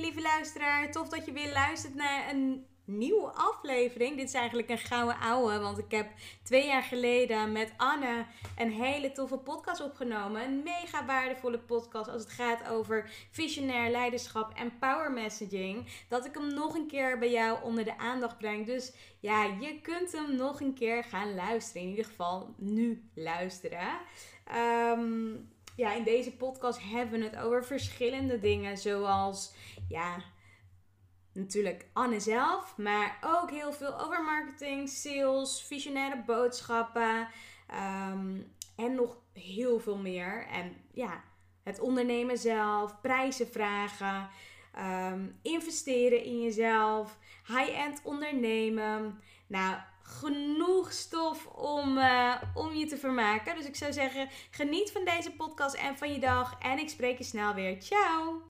Lieve luisteraar, tof dat je weer luistert naar een nieuwe aflevering. Dit is eigenlijk een gouden ouwe, want ik heb twee jaar geleden met Anne een hele toffe podcast opgenomen. Een mega waardevolle podcast als het gaat over visionair leiderschap en power messaging. Dat ik hem nog een keer bij jou onder de aandacht breng. Dus ja, je kunt hem nog een keer gaan luisteren. In ieder geval nu luisteren. Ehm, ja, in deze podcast hebben we het over verschillende dingen, zoals ja, natuurlijk Anne zelf, maar ook heel veel over marketing, sales, visionaire boodschappen ehm, en nog heel veel meer. En ja, het ondernemen zelf, prijzen vragen, ehm, investeren in jezelf, high-end ondernemen. Nou, genoeg stof om, uh, om je te vermaken. Dus ik zou zeggen, geniet van deze podcast en van je dag. En ik spreek je snel weer. Ciao!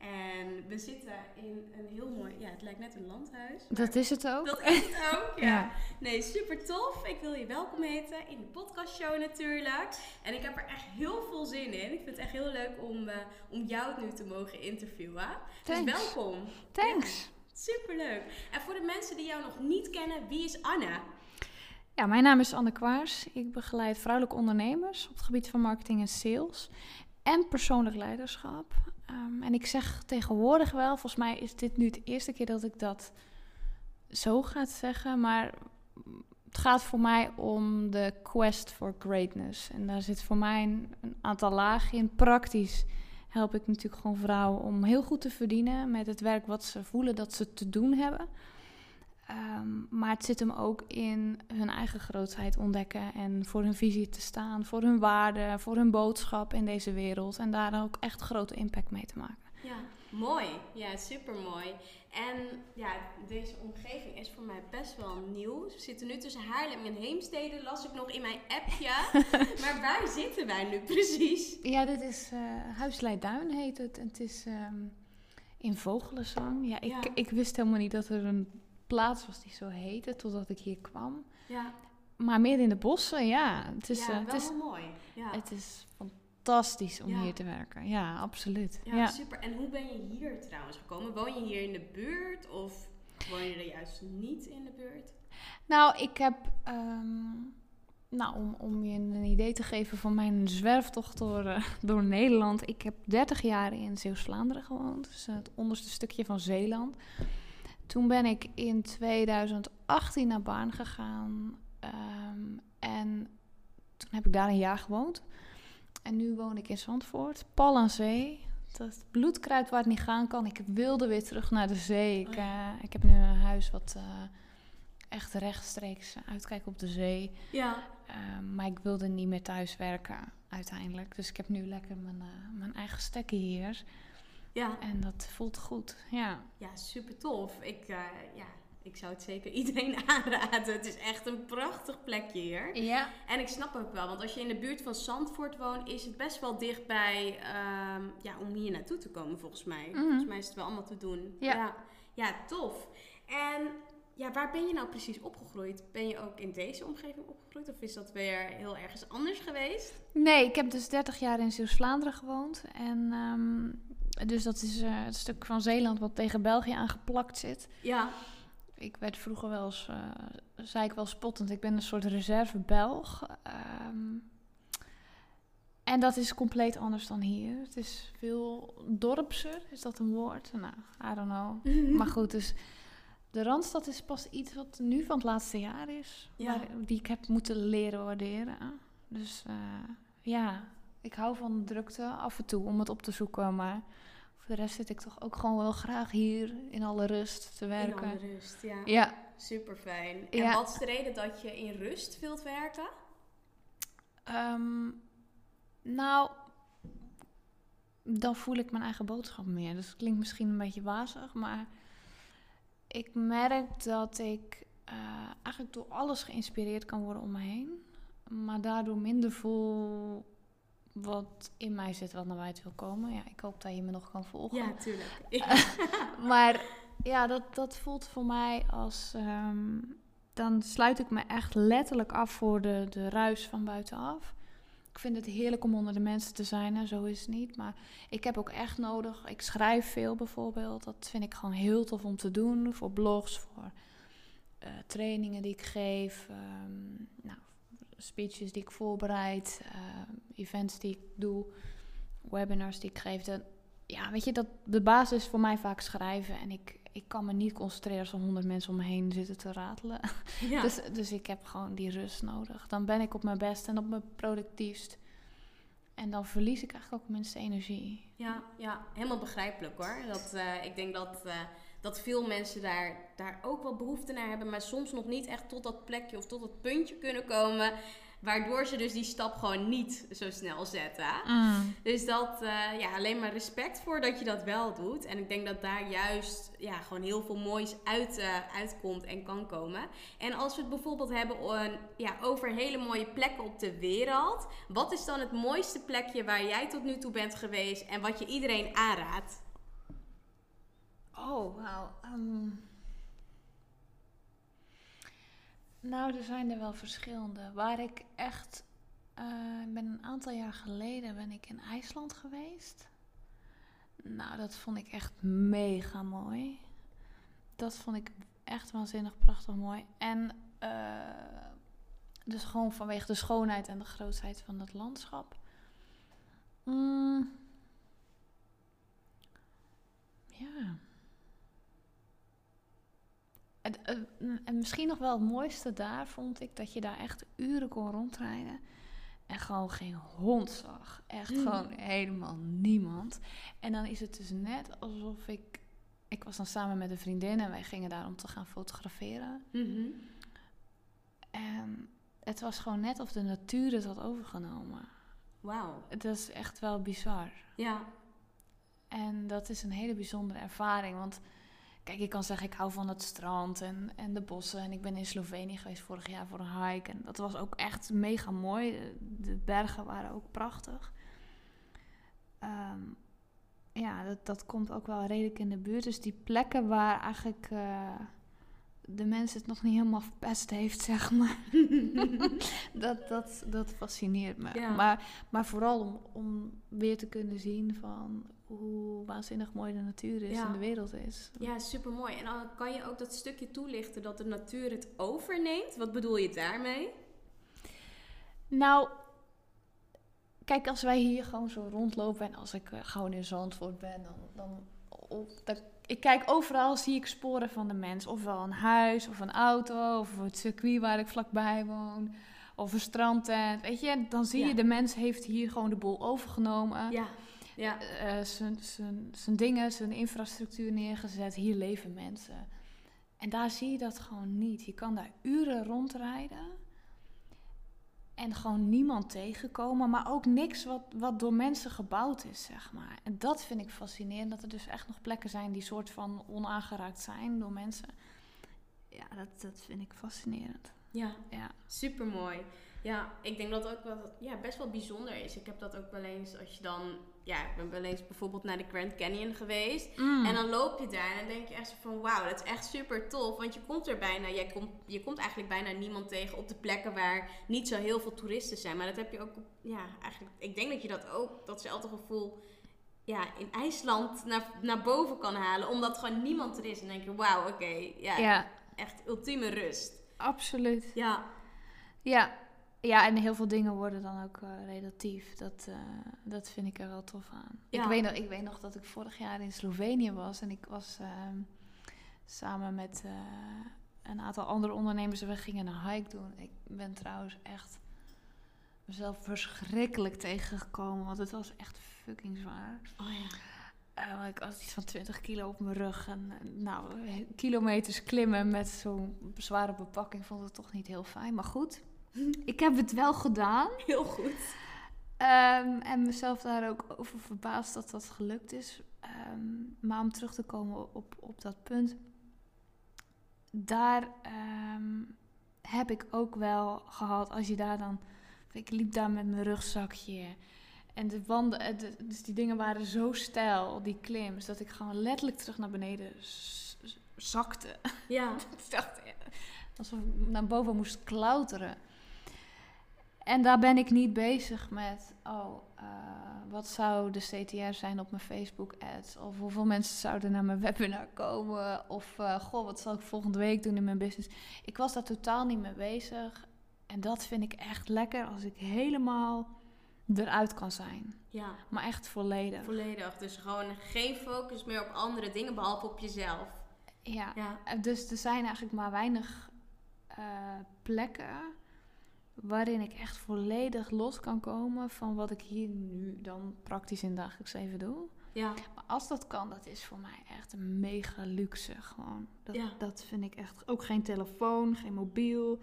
En we zitten in een heel mooi, ja, het lijkt net een landhuis. Dat is het ook. Dat is het ook, ja. Ja. Nee, super tof. Ik wil je welkom heten in de podcastshow natuurlijk. En ik heb er echt heel veel zin in. Ik vind het echt heel leuk om, eh, om jou nu te mogen interviewen. Thanks. Dus welkom. Thanks. Ja, superleuk. En voor de mensen die jou nog niet kennen, wie is Anna? Ja, mijn naam is Anne Kwaars. Ik begeleid vrouwelijke ondernemers op het gebied van marketing en sales en persoonlijk leiderschap. Ehm, en ik zeg tegenwoordig wel, volgens mij is dit nu de eerste keer dat ik dat zo ga zeggen, maar het gaat voor mij om de quest for greatness. En daar zit voor mij een, een aantal lagen in. Praktisch help ik natuurlijk gewoon vrouwen om heel goed te verdienen met het werk wat ze voelen dat ze te doen hebben. Ehm, maar het zit hem ook in hun eigen grootheid ontdekken en voor hun visie te staan, voor hun waarde, voor hun boodschap in deze wereld en daar ook echt grote impact mee te maken. Ja, mooi. Ja, super mooi. En ja, deze omgeving is voor mij best wel nieuw. We zitten nu tussen Haarlem en Heemstede, las ik nog in mijn appje. maar waar zitten wij nu precies? Ja, dit is uh, Huis Leiduin heet het. En het is ehm, in Vogelenzang. Ja, ik, Ja. ik wist helemaal niet dat er een plaats was die zo heette totdat ik hier kwam. Ja, Maar meer in de bossen, ja. Het is, ja eh, het wel is, mooi. Ja. het is fantastisch om Ja. hier te werken. Ja, absoluut. Ja, Ja. super. En hoe ben je hier trouwens gekomen? Woon je hier in de buurt of woon je er juist niet in de buurt? Nou, ik heb, ehm, nou, om, om je een idee te geven van mijn zwerftocht door, eh, door Nederland. Ik heb 30 jaar in Zeeuws-Vlaanderen gewoond, dus het onderste stukje van Zeeland. Toen ben ik in 2018 naar Baarn gegaan ehm, en toen heb ik daar een jaar gewoond. En nu woon ik in Zandvoort, pal aan zee. Dat bloedkruid waar het niet gaan kan. Ik wilde weer terug naar de zee. Ik, Oh eh, ik heb nu een huis wat eh, echt rechtstreeks uitkijkt op de zee. Ja. Ehm, maar ik wilde niet meer thuis werken uiteindelijk. Dus ik heb nu lekker mijn, eh, mijn eigen stekken hier. Ja, En dat voelt goed. Ja. ja super tof. Ik, eh, ja, ik zou het zeker iedereen aanraden. Het is echt een prachtig plekje hier. Ja. En ik snap ook wel, want als je in de buurt van Zandvoort woont, is het best wel dichtbij ehm, ja, om hier naartoe te komen, volgens mij. Mhm. Volgens mij is het wel allemaal te doen. Ja. ja. Ja, tof. En ja, waar ben je nou precies opgegroeid? Ben je ook in deze omgeving opgegroeid? Of is dat weer heel ergens anders geweest? Nee, ik heb dus 30 jaar in Zeeuws-Vlaanderen gewoond. En ehm, dus dat is uh, het stuk van Zeeland wat tegen België aangeplakt zit. Ja. Ik werd vroeger wel eens, uh, zei ik wel spottend, ik ben een soort reserve Belg. Um, en dat is compleet anders dan hier. Het is veel dorpser, is dat een woord? Nou, I don't know. maar goed, dus de Randstad is pas iets wat nu van het laatste jaar is. Ja. Waar, die ik heb moeten leren waarderen. Dus uh, ja, ik hou van drukte af en toe om het op te zoeken. Maar voor de rest zit ik toch ook gewoon wel graag hier in alle rust te werken. In alle rust, ja. Ja. Super fijn. En Ja. wat is de reden dat je in rust wilt werken? Ehm, nou, dan voel ik mijn eigen boodschap meer. Dus het klinkt misschien een beetje wazig, maar ik merk dat ik eh, eigenlijk door alles geïnspireerd kan worden om me heen. Maar daardoor minder voel wat in mij zit, wat naar buiten wil komen. Ja, ik hoop dat je me nog kan volgen. Ja, tuurlijk. Maar ja, dat, dat voelt voor mij als. ehm, dan sluit ik me echt letterlijk af voor de, de ruis van buitenaf. Ik vind het heerlijk om onder de mensen te zijn, hè, zo is het niet. Maar ik heb ook echt nodig. Ik schrijf veel bijvoorbeeld. Dat vind ik gewoon heel tof om te doen. Voor blogs, voor eh, trainingen die ik geef. ehm, nou, speeches die ik voorbereid. ehm, events die ik doe. Webinars die ik geef. Dat, ja, weet je, dat de basis is voor mij vaak schrijven. En ik, ik kan me niet concentreren als er honderd mensen om me heen zitten te ratelen. ja. Dus, dus ik heb gewoon die rust nodig. Dan ben ik op mijn best en op mijn productiefst. En dan verlies ik eigenlijk ook minste energie. Ja, ja, helemaal begrijpelijk hoor. Dat, eh, ik denk dat, eh, dat veel mensen daar, daar ook wel behoefte naar hebben, maar soms nog niet echt tot dat plekje of tot dat puntje kunnen komen. Waardoor ze dus die stap gewoon niet zo snel zetten. Dus dat, eh, ja, alleen maar respect voor dat je dat wel doet. En ik denk dat daar juist ja, gewoon heel veel moois uit, eh, uitkomt en kan komen. En als we het bijvoorbeeld hebben eh, ja, over hele mooie plekken op de wereld. Wat is dan het mooiste plekje waar jij tot nu toe bent geweest en wat je iedereen aanraadt? Oh, wauw. ehm. Nou, er zijn er wel verschillende. Waar ik echt... eh, ik ben een aantal jaar geleden ben ik in IJsland geweest. Nou, dat vond ik echt mega mooi. Dat vond ik echt waanzinnig prachtig mooi. En eh, dus gewoon vanwege de schoonheid en de grootheid van het landschap. Mm. Ja. En, eh, en misschien nog wel het mooiste daar vond ik dat je daar echt uren kon rondrijden. En gewoon geen hond zag. Echt Mm. gewoon helemaal niemand. En dan is het dus net alsof ik. Ik was dan samen met een vriendin en wij gingen daar om te gaan fotograferen. En het was gewoon net of de natuur het had overgenomen. Wauw. Het is echt wel bizar. Ja. En dat is een hele bijzondere ervaring. Want kijk, ik kan zeggen, ik hou van het strand en, en de bossen. En ik ben in Slovenië geweest vorig jaar voor een hike. En dat was ook echt mega mooi. De- bergen waren ook prachtig. Ehm, ja, dat, dat komt ook wel redelijk in de buurt. Dus die plekken waar eigenlijk eh, de mens het nog niet helemaal verpest heeft, zeg maar. dat, dat, dat fascineert me. Ja. Maar, maar vooral om, om weer te kunnen zien van hoe waanzinnig mooi de natuur is Ja. en de wereld is. Ja, super mooi. En dan kan je ook dat stukje toelichten dat de natuur het overneemt. Wat bedoel je daarmee? Nou, kijk, als wij hier gewoon zo rondlopen en als ik eh, gewoon in Zandvoort ben, dan, dan, op, ik kijk overal, zie ik sporen van de mens. Ofwel een huis, of een auto, of het circuit waar ik vlakbij woon, of een strandtent. Weet je, dan zie Ja. je, de mens heeft hier gewoon de boel overgenomen. Ja. Ja. eh, zijn- zijn dingen, zijn infrastructuur neergezet. Hier leven mensen. En daar zie je dat gewoon niet. Je kan daar uren rondrijden. En gewoon niemand tegenkomen. Maar ook niks wat, wat door mensen gebouwd is, zeg maar. En dat vind ik fascinerend. Dat er dus echt nog plekken zijn die soort van onaangeraakt zijn door mensen. Ja, dat, dat vind ik fascinerend. Ja. Ja. Super mooi. Ja, ik denk dat ook wel ja, best wel bijzonder is. Ik heb dat ook wel eens als je dan ja, ik ben wel eens bijvoorbeeld naar de Grand Canyon geweest. Mm. En dan loop je daar en dan denk je echt zo van wauw, dat is echt super tof. Want je komt er bijna, jij komt, je komt eigenlijk bijna niemand tegen op de plekken waar niet zo heel veel toeristen zijn. Maar dat heb je ook, ja, eigenlijk, ik denk dat je dat ook, datzelfde gevoel ja, in IJsland naar, naar boven kan halen. Omdat gewoon niemand er is. En dan denk je wauw, oké, ja, ja, echt ultieme rust. absoluut. Ja, Ja. Ja, en heel veel dingen worden dan ook eh, relatief. Dat, eh, dat vind ik er wel tof aan. Ja. Ik, weet nog, ik weet nog dat ik vorig jaar in Slovenië was. En ik was ehm, samen met eh, een aantal andere ondernemers. We gingen een hike doen. Ik ben trouwens echt mezelf verschrikkelijk tegengekomen. Want het was echt fucking zwaar. oh ja. Ik had iets van 20 kilo op mijn rug. En nou, kilometers klimmen met zo'n zware bepakking vond ik toch niet heel fijn. Maar goed, ik heb het wel gedaan. Heel goed. Ehm, en mezelf daar ook over verbaasd dat dat gelukt is. Ehm, maar om terug te komen op, op dat punt. Daar ehm, heb ik ook wel gehad, als je daar dan... Ik liep daar met mijn rugzakje. En de wanden, eh, de- dus die dingen waren zo steil, die klims, dat ik gewoon letterlijk terug naar beneden zakte. Ja. Ik dacht, alsof ik naar boven moest klauteren. En daar ben ik niet bezig met, oh, eh, wat zou de CTR zijn op mijn Facebook ads? Of hoeveel mensen zouden naar mijn webinar komen? Of, eh, goh, wat zal ik volgende week doen in mijn business? Ik was daar totaal niet mee bezig. En dat vind ik echt lekker als ik helemaal eruit kan zijn. Ja, Maar echt volledig. volledig. Dus gewoon geen focus meer op andere dingen behalve op jezelf. Ja. Ja. Eh, Dus er zijn eigenlijk maar weinig plekken waarin ik echt volledig los kan komen van wat ik hier nu dan praktisch in het dagelijks leven doe. Ja. Maar als dat kan, dat is voor mij echt een mega luxe gewoon. Dat, Ja. dat vind ik echt ook geen telefoon, geen mobiel.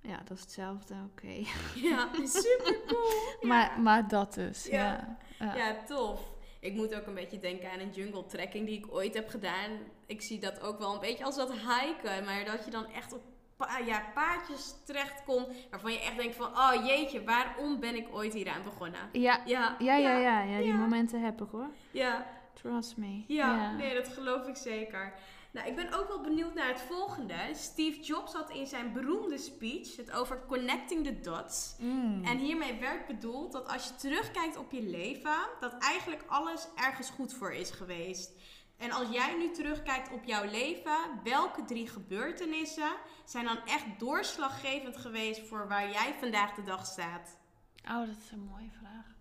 Ja, dat is hetzelfde, oké. Ja, super cool. Maar, maar dat dus, Ja. ja. Ja. Ja, tof. Ik moet ook een beetje denken aan een jungle trekking die ik ooit heb gedaan. Ik zie dat ook wel een beetje als dat hiken. Maar dat je dan echt op pa ja, paadjes terechtkomt waarvan je echt denkt van... Oh jeetje, waarom ben ik ooit hieraan begonnen? Ja, Ja, ja, ja, ja, ja, die momenten heb ik hoor. Ja, Trust me. ja, nee, dat geloof ik zeker. Nou, ik ben ook wel benieuwd naar het volgende. Steve Jobs had in zijn beroemde speech het over connecting the dots. Mm. En hiermee werd bedoeld dat als je terugkijkt op je leven, dat eigenlijk alles ergens goed voor is geweest. En als jij nu terugkijkt op jouw leven, welke drie gebeurtenissen zijn dan echt doorslaggevend geweest voor waar jij vandaag de dag staat? Oh, dat is een mooie vraag.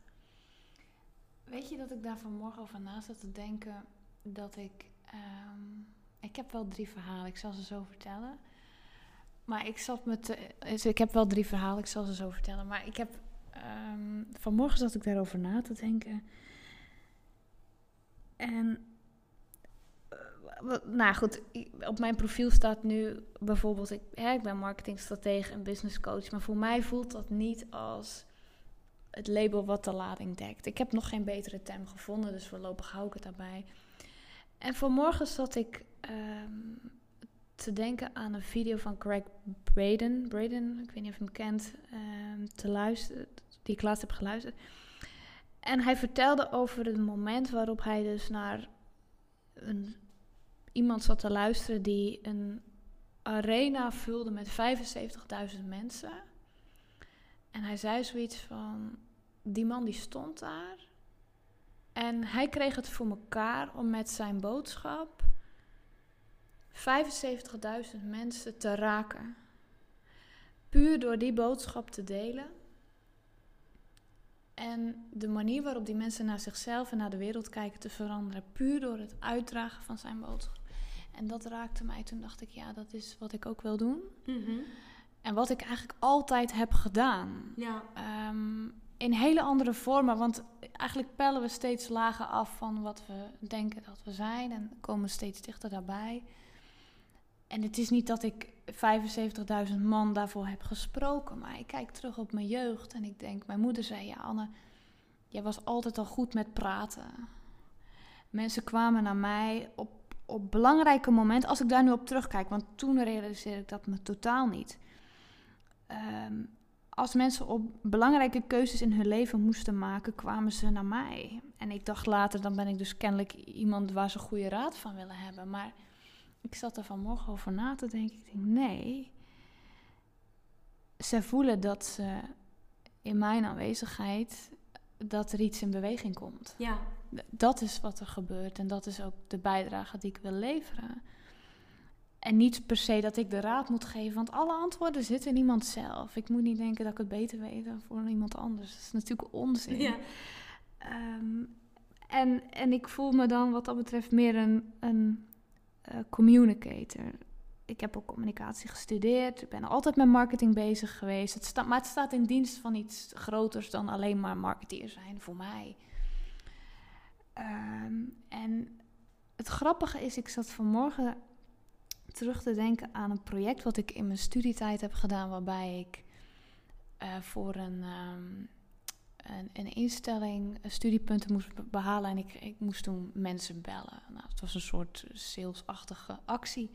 Weet je dat ik daar vanmorgen over na zat te denken dat ik... ehm, ik heb wel drie verhalen, ik zal ze zo vertellen. Maar ik zat met... dus ik heb wel drie verhalen, ik zal ze zo vertellen. Maar ik heb... ehm, vanmorgen zat ik daarover na te denken. En... nou goed, op mijn profiel staat nu bijvoorbeeld... Ik, hè, ik ben marketingstratege en business coach. Maar voor mij voelt dat niet als het label wat de lading dekt. Ik heb nog geen betere term gevonden, dus voorlopig hou ik het daarbij. En vanmorgen zat ik ehm, te denken aan een video van Greg Braden. Braden, ik weet niet of je hem kent, ehm, te luisteren, die ik laatst heb geluisterd. En hij vertelde over het moment waarop hij dus naar een, iemand zat te luisteren die een arena vulde met 75.000 mensen. En hij zei zoiets van: die man die stond daar. En hij kreeg het voor elkaar om met zijn boodschap 75.000 mensen te raken. Puur door die boodschap te delen. En de manier waarop die mensen naar zichzelf en naar de wereld kijken te veranderen. Puur door het uitdragen van zijn boodschap. En dat raakte mij. Toen dacht ik, ja, dat is wat ik ook wil doen. En wat ik eigenlijk altijd heb gedaan. Ja, Ehm, in hele andere vormen. Want eigenlijk pellen we steeds lager af van wat we denken dat we zijn. En komen steeds dichter daarbij. En het is niet dat ik 75.000 man daarvoor heb gesproken. Maar ik kijk terug op mijn jeugd. En ik denk, mijn moeder zei, ja Anne, jij was altijd al goed met praten. Mensen kwamen naar mij op, op belangrijke momenten. Als ik daar nu op terugkijk. Want toen realiseerde ik dat me totaal niet. Ehm, als mensen op belangrijke keuzes in hun leven moesten maken, kwamen ze naar mij. En ik dacht later, dan ben ik dus kennelijk iemand waar ze goede raad van willen hebben. Maar ik zat er vanmorgen over na te denken. Ik denk, nee. Ze voelen dat ze in mijn aanwezigheid dat er iets in beweging komt. Ja. Dat is wat er gebeurt en dat is ook de bijdrage die ik wil leveren. En niet per se dat ik de raad moet geven, want alle antwoorden zitten in iemand zelf. Ik moet niet denken dat ik het beter weet dan voor iemand anders. Dat is natuurlijk onzin. Ja. Ehm, en, en ik voel me dan wat dat betreft meer een, een uh, communicator. Ik heb ook communicatie gestudeerd. Ik ben altijd met marketing bezig geweest. Het staat, maar het staat in dienst van iets groters dan alleen maar marketeer zijn voor mij. Ehm, en het grappige is, ik zat vanmorgen terug te denken aan een project wat ik in mijn studietijd heb gedaan, waarbij ik uh, voor een, um, een, een, instelling studiepunten moest behalen en ik, ik moest toen mensen bellen. Nou, het was een soort salesachtige actie.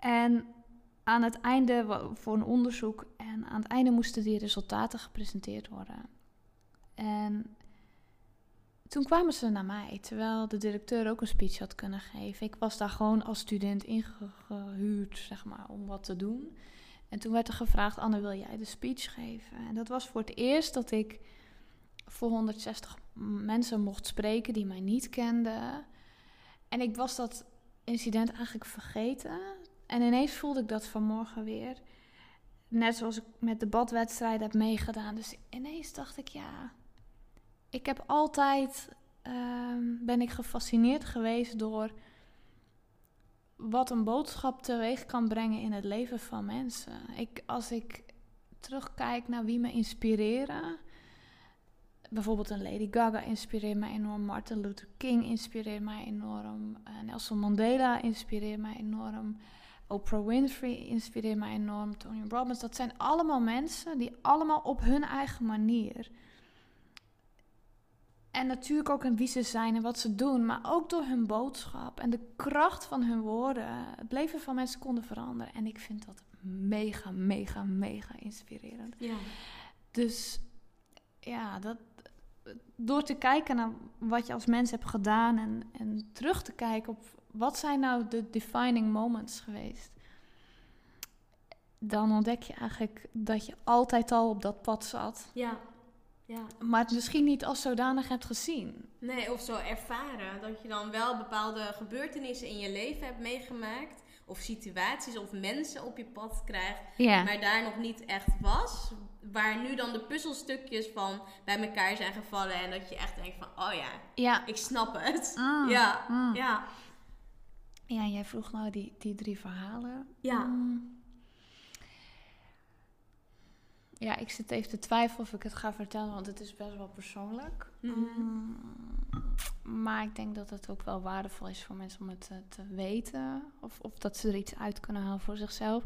En aan het einde voor een onderzoek en aan het einde moesten die resultaten gepresenteerd worden. En toen kwamen ze naar mij, terwijl de directeur ook een speech had kunnen geven. Ik was daar gewoon als student ingehuurd, zeg maar, om wat te doen. En toen werd er gevraagd, Anne, wil jij de speech geven? En dat was voor het eerst dat ik voor 160 mensen mocht spreken die mij niet kenden. En ik was dat incident eigenlijk vergeten. En ineens voelde ik dat vanmorgen weer. Net zoals ik met de badwedstrijd heb meegedaan. Dus ineens dacht ik, ja, ik heb altijd um, ben ik gefascineerd geweest door wat een boodschap teweeg kan brengen in het leven van mensen. Ik, als ik terugkijk naar wie me inspireren, bijvoorbeeld een Lady Gaga inspireert mij enorm, Martin Luther King inspireert mij enorm, uh, Nelson Mandela inspireert mij enorm, Oprah Winfrey inspireert mij enorm, Tony Robbins. Dat zijn allemaal mensen die allemaal op hun eigen manier en natuurlijk ook in wie ze zijn en wat ze doen, maar ook door hun boodschap en de kracht van hun woorden het leven van mensen konden veranderen. En ik vind dat mega, mega, mega inspirerend. Ja. Dus ja, dat, door te kijken naar wat je als mens hebt gedaan en, en terug te kijken op wat zijn nou de defining moments geweest, dan ontdek je eigenlijk dat je altijd al op dat pad zat. Ja. Ja. Maar het misschien niet als zodanig hebt gezien. Nee, of zo ervaren. Dat je dan wel bepaalde gebeurtenissen in je leven hebt meegemaakt. Of situaties of mensen op je pad krijgt. Ja. Maar daar nog niet echt was. Waar nu dan de puzzelstukjes van bij elkaar zijn gevallen. En dat je echt denkt van, oh ja, Ja. ik snap het. Ah, Ja, ah. ja. Ja, jij vroeg nou die, die drie verhalen. Ja. Mm. Ja, ik zit even te twijfelen of ik het ga vertellen, want het is best wel persoonlijk. Mhm. Mm, Maar ik denk dat het ook wel waardevol is voor mensen om het te, te weten. Of, of dat ze er iets uit kunnen halen voor zichzelf.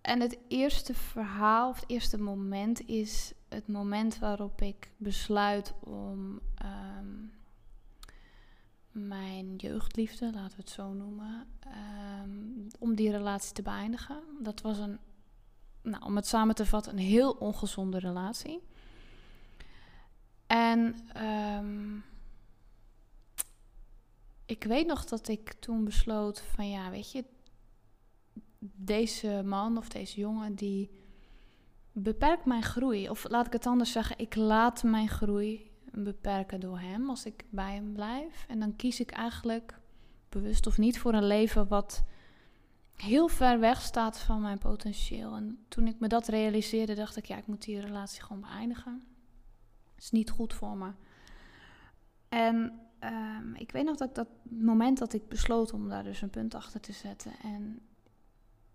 En het eerste verhaal, of het eerste moment, is het moment waarop ik besluit om ehm, mijn jeugdliefde, laten we het zo noemen, ehm, om die relatie te beëindigen. Dat was een, nou, om het samen te vatten, een heel ongezonde relatie. En ehm, ik weet nog dat ik toen besloot van ja, weet je, deze man of deze jongen die beperkt mijn groei. Of laat ik het anders zeggen, ik laat mijn groei beperken door hem als ik bij hem blijf. En dan kies ik eigenlijk, bewust of niet, voor een leven wat heel ver weg staat van mijn potentieel. En toen ik me dat realiseerde, dacht ik, ja, ik moet die relatie gewoon beëindigen. Het is niet goed voor me. En ehm, ik weet nog dat dat moment dat ik besloot om daar dus een punt achter te zetten. En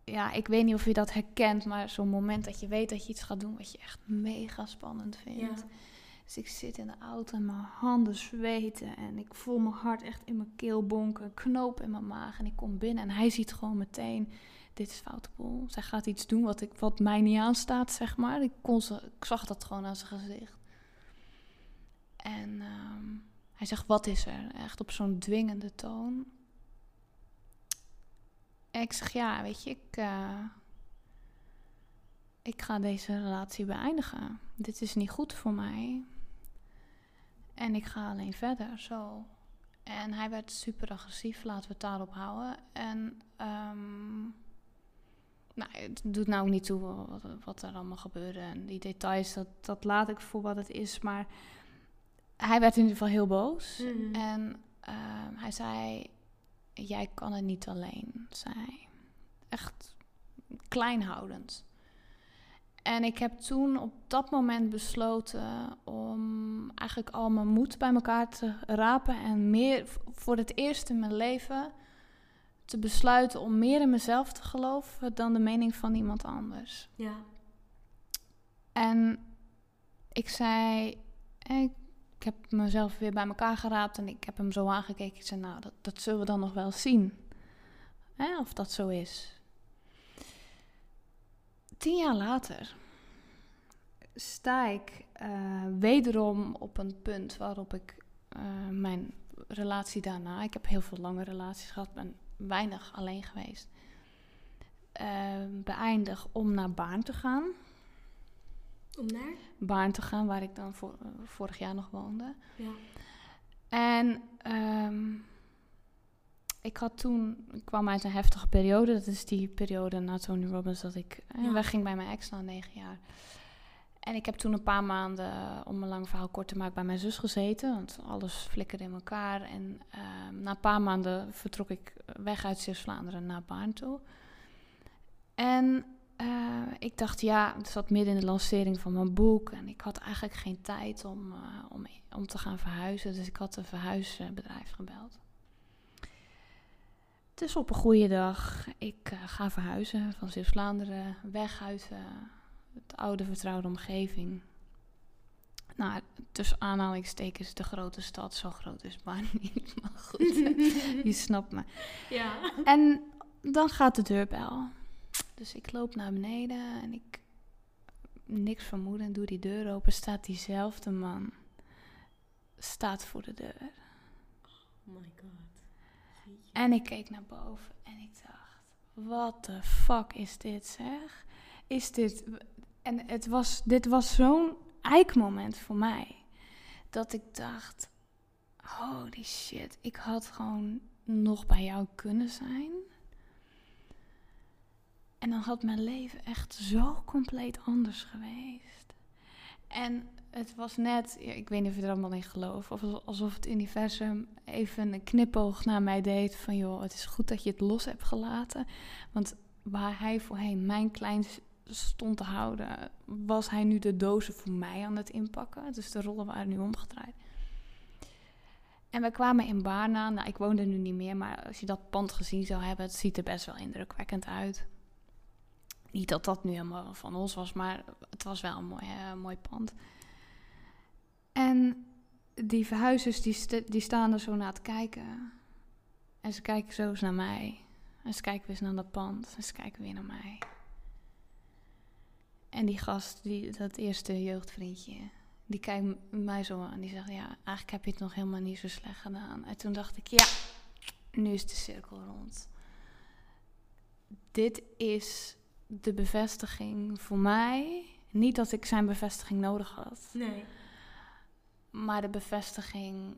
ja, ik weet niet of je dat herkent, maar zo'n moment dat je weet dat je iets gaat doen wat je echt mega spannend vindt. Dus ik zit in de auto en mijn handen zweten en ik voel mijn hart echt in mijn keel bonken, knoop in mijn maag en ik kom binnen en hij ziet gewoon meteen, dit is foute boel. Zij gaat iets doen wat, ik, wat mij niet aanstaat, zeg maar. Ik, kon ze, ik zag dat gewoon aan zijn gezicht. En ehm, hij zegt, wat is er? Echt op zo'n dwingende toon. En ik zeg, ja, weet je, ik... eh, ik ga deze relatie beëindigen. Dit is niet goed voor mij. En ik ga alleen verder, zo. En hij werd super agressief, laten we het daarop houden. En ehm, nou, het doet nou niet toe wat, wat er allemaal gebeurde. En die details, dat, dat laat ik voor wat het is. Maar hij werd in ieder geval heel boos. Mhm. En ehm, hij zei, jij kan het niet alleen, zei. Echt kleinhoudend. En ik heb toen op dat moment besloten om eigenlijk al mijn moed bij elkaar te rapen en meer voor het eerst in mijn leven te besluiten om meer in mezelf te geloven dan de mening van iemand anders. Ja. En ik zei, eh, ik heb mezelf weer bij elkaar geraapt en ik heb hem zo aangekeken. Ik zei, nou, dat, dat zullen we dan nog wel zien. Hè, of dat zo is. Tien jaar later sta ik eh, wederom op een punt waarop ik eh, mijn relatie daarna... Ik heb heel veel lange relaties gehad, ben weinig alleen geweest. eh, beëindig om naar Baarn te gaan. Om naar? Baarn te gaan, waar ik dan voor, vorig jaar nog woonde. Ja. En ehm, ik had toen, ik kwam uit een heftige periode. Dat is die periode na Tony Robbins dat ik eh, Ja. wegging bij mijn ex na negen jaar. En ik heb toen een paar maanden, eh, om een lang verhaal kort te maken, bij mijn zus gezeten. Want alles flikkerde in elkaar. En ehm, na een paar maanden vertrok ik weg uit Zeeuws-Vlaanderen naar Baarn toe. En eh, ik dacht, ja, het zat midden in de lancering van mijn boek. En ik had eigenlijk geen tijd om, om, om te gaan verhuizen. Dus ik had een verhuisbedrijf gebeld. Dus op een goede dag, ik eh, ga verhuizen van Zeeuws-Vlaanderen. Weg uit eh, het oude vertrouwde omgeving. Nou, tussen aanhalingstekens de grote stad. Zo groot is maar niet, maar goed. Je snapt me. Ja. En dan gaat de deurbel. Dus ik loop naar beneden en ik niks vermoeden doe die deur open. Staat diezelfde man. Staat voor de deur. Oh my god. En ik keek naar boven en ik dacht: wat de fuck is dit zeg? Is dit. En het was, dit was zo'n eikmoment voor mij. Dat ik dacht: holy shit, ik had gewoon nog bij jou kunnen zijn. En dan had mijn leven echt zo compleet anders geweest. En het was net, ik weet niet of je er allemaal in gelooft, of alsof het universum even een knipoog naar mij deed van joh, het is goed dat je het los hebt gelaten. Want waar hij voorheen mijn klein stond te houden, was hij nu de dozen voor mij aan het inpakken. Dus de rollen waren nu omgedraaid. En we kwamen in Baarn aan. Nou, ik woon er nu niet meer, maar als je dat pand gezien zou hebben, het ziet er best wel indrukwekkend uit. Niet dat dat nu helemaal van ons was, maar het was wel een mooi, eh, mooi pand. En die verhuizers die, die staan er zo naar te kijken. En ze kijken zo eens naar mij. En ze kijken weer naar dat pand. En ze kijken weer naar mij. En die gast, die, dat eerste jeugdvriendje, die kijkt mij zo aan. Die zegt, ja, eigenlijk heb je het nog helemaal niet zo slecht gedaan. En toen dacht ik, ja, nu is de cirkel rond. Dit is de bevestiging voor mij. Niet dat ik zijn bevestiging nodig had. Nee. Maar de bevestiging,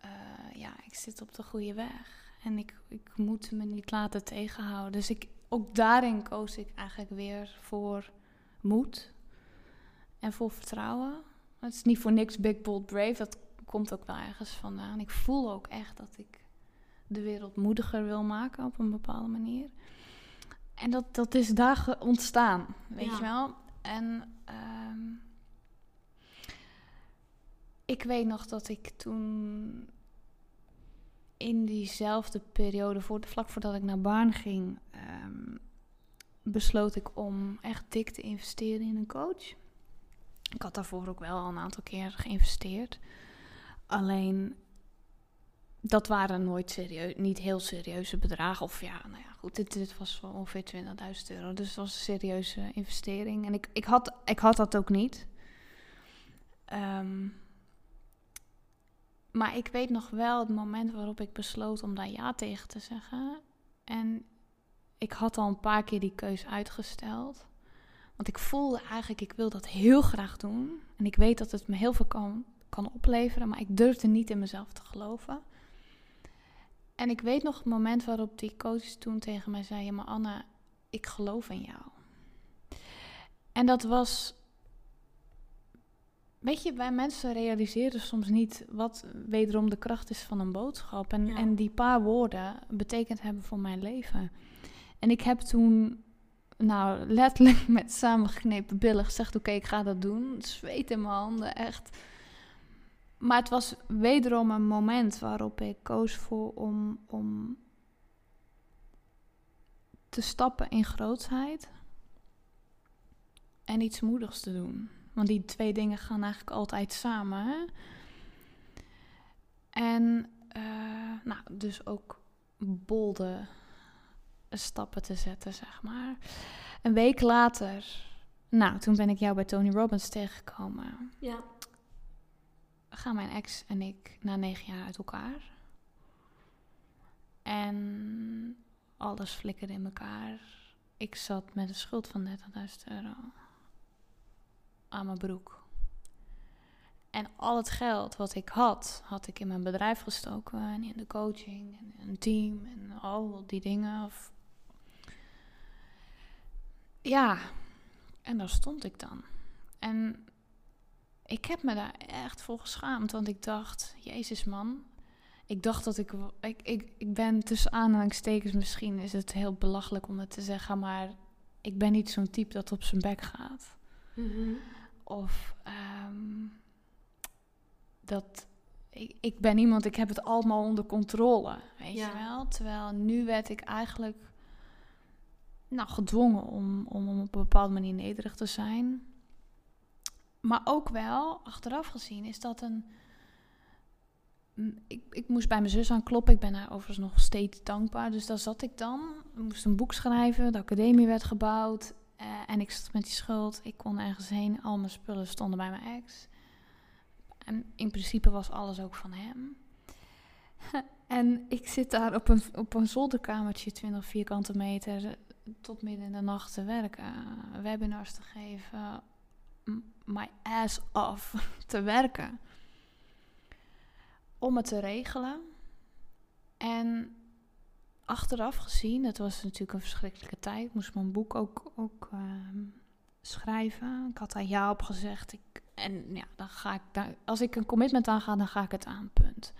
eh, ja, ik zit op de goede weg. En ik, ik moet me niet laten tegenhouden. Dus ik, ook daarin koos ik eigenlijk weer voor moed en voor vertrouwen. Het is niet voor niks big, bold, brave. Dat komt ook wel ergens vandaan. Ik voel ook echt dat ik de wereld moediger wil maken op een bepaalde manier. En dat, dat is daar ontstaan, weet Ja. je wel. En ehm, ik weet nog dat ik toen in diezelfde periode, voor, vlak voordat ik naar Baarn ging, ehm, besloot ik om echt dik te investeren in een coach. Ik had daarvoor ook wel al een aantal keer geïnvesteerd. Alleen dat waren nooit serieus, niet heel serieuze bedragen. Of ja, nou ja, goed, dit, dit was ongeveer 20.000 euro. Dus het was een serieuze investering. En ik, ik, had, ik had dat ook niet. Ehm, maar ik weet nog wel het moment waarop ik besloot om daar ja tegen te zeggen. En ik had al een paar keer die keus uitgesteld. Want ik voelde eigenlijk, ik wil dat heel graag doen. En ik weet dat het me heel veel kan, kan opleveren, maar ik durfde niet in mezelf te geloven. En ik weet nog het moment waarop die coach toen tegen mij zei: Maar Anne, ik geloof in jou. En dat was. Weet je, wij mensen realiseren soms niet wat wederom de kracht is van een boodschap. En, Ja. en die paar woorden betekend hebben voor mijn leven. En ik heb toen, nou, letterlijk met samengeknepen billen gezegd: Oké, ik ga dat doen. Zweet in mijn handen, echt. Maar het was wederom een moment waarop ik koos voor om, om te stappen in grootsheid en iets moedigs te doen. Want die twee dingen gaan eigenlijk altijd samen. Hè? En eh, nou, dus ook bolde stappen te zetten, zeg maar. Een week later, nou, toen ben ik jou bij Tony Robbins tegengekomen Ja. gaan mijn ex en ik na negen jaar uit elkaar. En alles flikkerde in elkaar. Ik zat met een schuld van 30.000 euro aan mijn broek. En al het geld wat ik had, had ik in mijn bedrijf gestoken en in de coaching en een team en al die dingen. Of... Ja, en daar stond ik dan. En ik heb me daar echt voor geschaamd, want ik dacht, Jezus man, ik dacht dat ik, ik, ik, ik ben tussen aanhalingstekens, misschien is het heel belachelijk om het te zeggen, maar ik ben niet zo'n type dat op zijn bek gaat. Mhm. Of ehm, dat ik, ik ben iemand, ik heb het allemaal onder controle, weet Ja. je wel. Terwijl nu werd ik eigenlijk nou, gedwongen om, om op een bepaalde manier nederig te zijn. Maar ook wel, achteraf gezien, is dat een... Ik, ik moest bij mijn zus aankloppen. Ik ben haar overigens nog steeds dankbaar. Dus daar zat ik dan. Ik moest een boek schrijven. De academie werd gebouwd. Eh, en ik zat met die schuld. Ik kon ergens heen. Al mijn spullen stonden bij mijn ex. En in principe was alles ook van hem. en ik zit daar op een, op een zolderkamertje, 20 vierkante meter, tot midden in de nacht te werken. Webinars te geven. My ass off te werken. Om het te regelen. En achteraf gezien, het was natuurlijk een verschrikkelijke tijd. Ik moest mijn boek ook, ook ehm, schrijven. Ik had daar ja op gezegd. Ik, en ja, dan ga ik daar, als ik een commitment aanga, dan ga ik het aan, punt.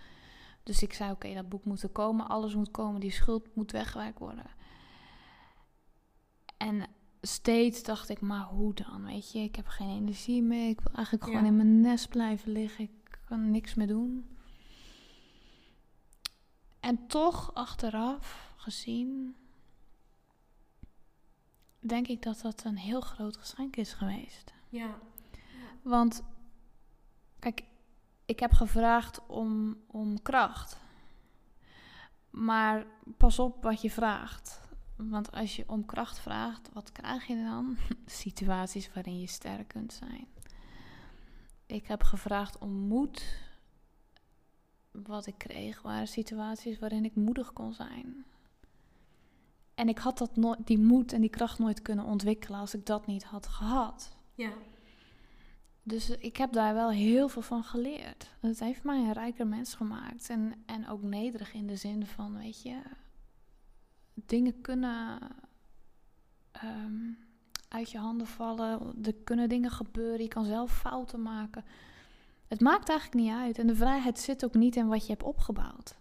Dus ik zei, oké, dat boek moet er komen. Alles moet komen. Die schuld moet weggewerkt worden. En steeds dacht ik, maar hoe dan? Weet je, ik heb geen energie meer. Ik wil eigenlijk gewoon in mijn nest blijven liggen. Ik kan niks meer doen. En toch, achteraf gezien, denk ik dat dat een heel groot geschenk is geweest. Ja. Want, kijk, ik heb gevraagd om, om kracht. Maar pas op wat je vraagt. Want als je om kracht vraagt, wat krijg je dan? Situaties waarin je sterk kunt zijn. Ik heb gevraagd om moed. Wat ik kreeg waren situaties waarin ik moedig kon zijn. En ik had dat die moed en die kracht nooit kunnen ontwikkelen als ik dat niet had gehad. Ja. Dus ik heb daar wel heel veel van geleerd. Het heeft mij een rijker mens gemaakt. En, en ook nederig in de zin van, weet je, dingen kunnen ehm, uit je handen vallen. Er kunnen dingen gebeuren. Je kan zelf fouten maken. Het maakt eigenlijk niet uit. En de vrijheid zit ook niet in wat je hebt opgebouwd.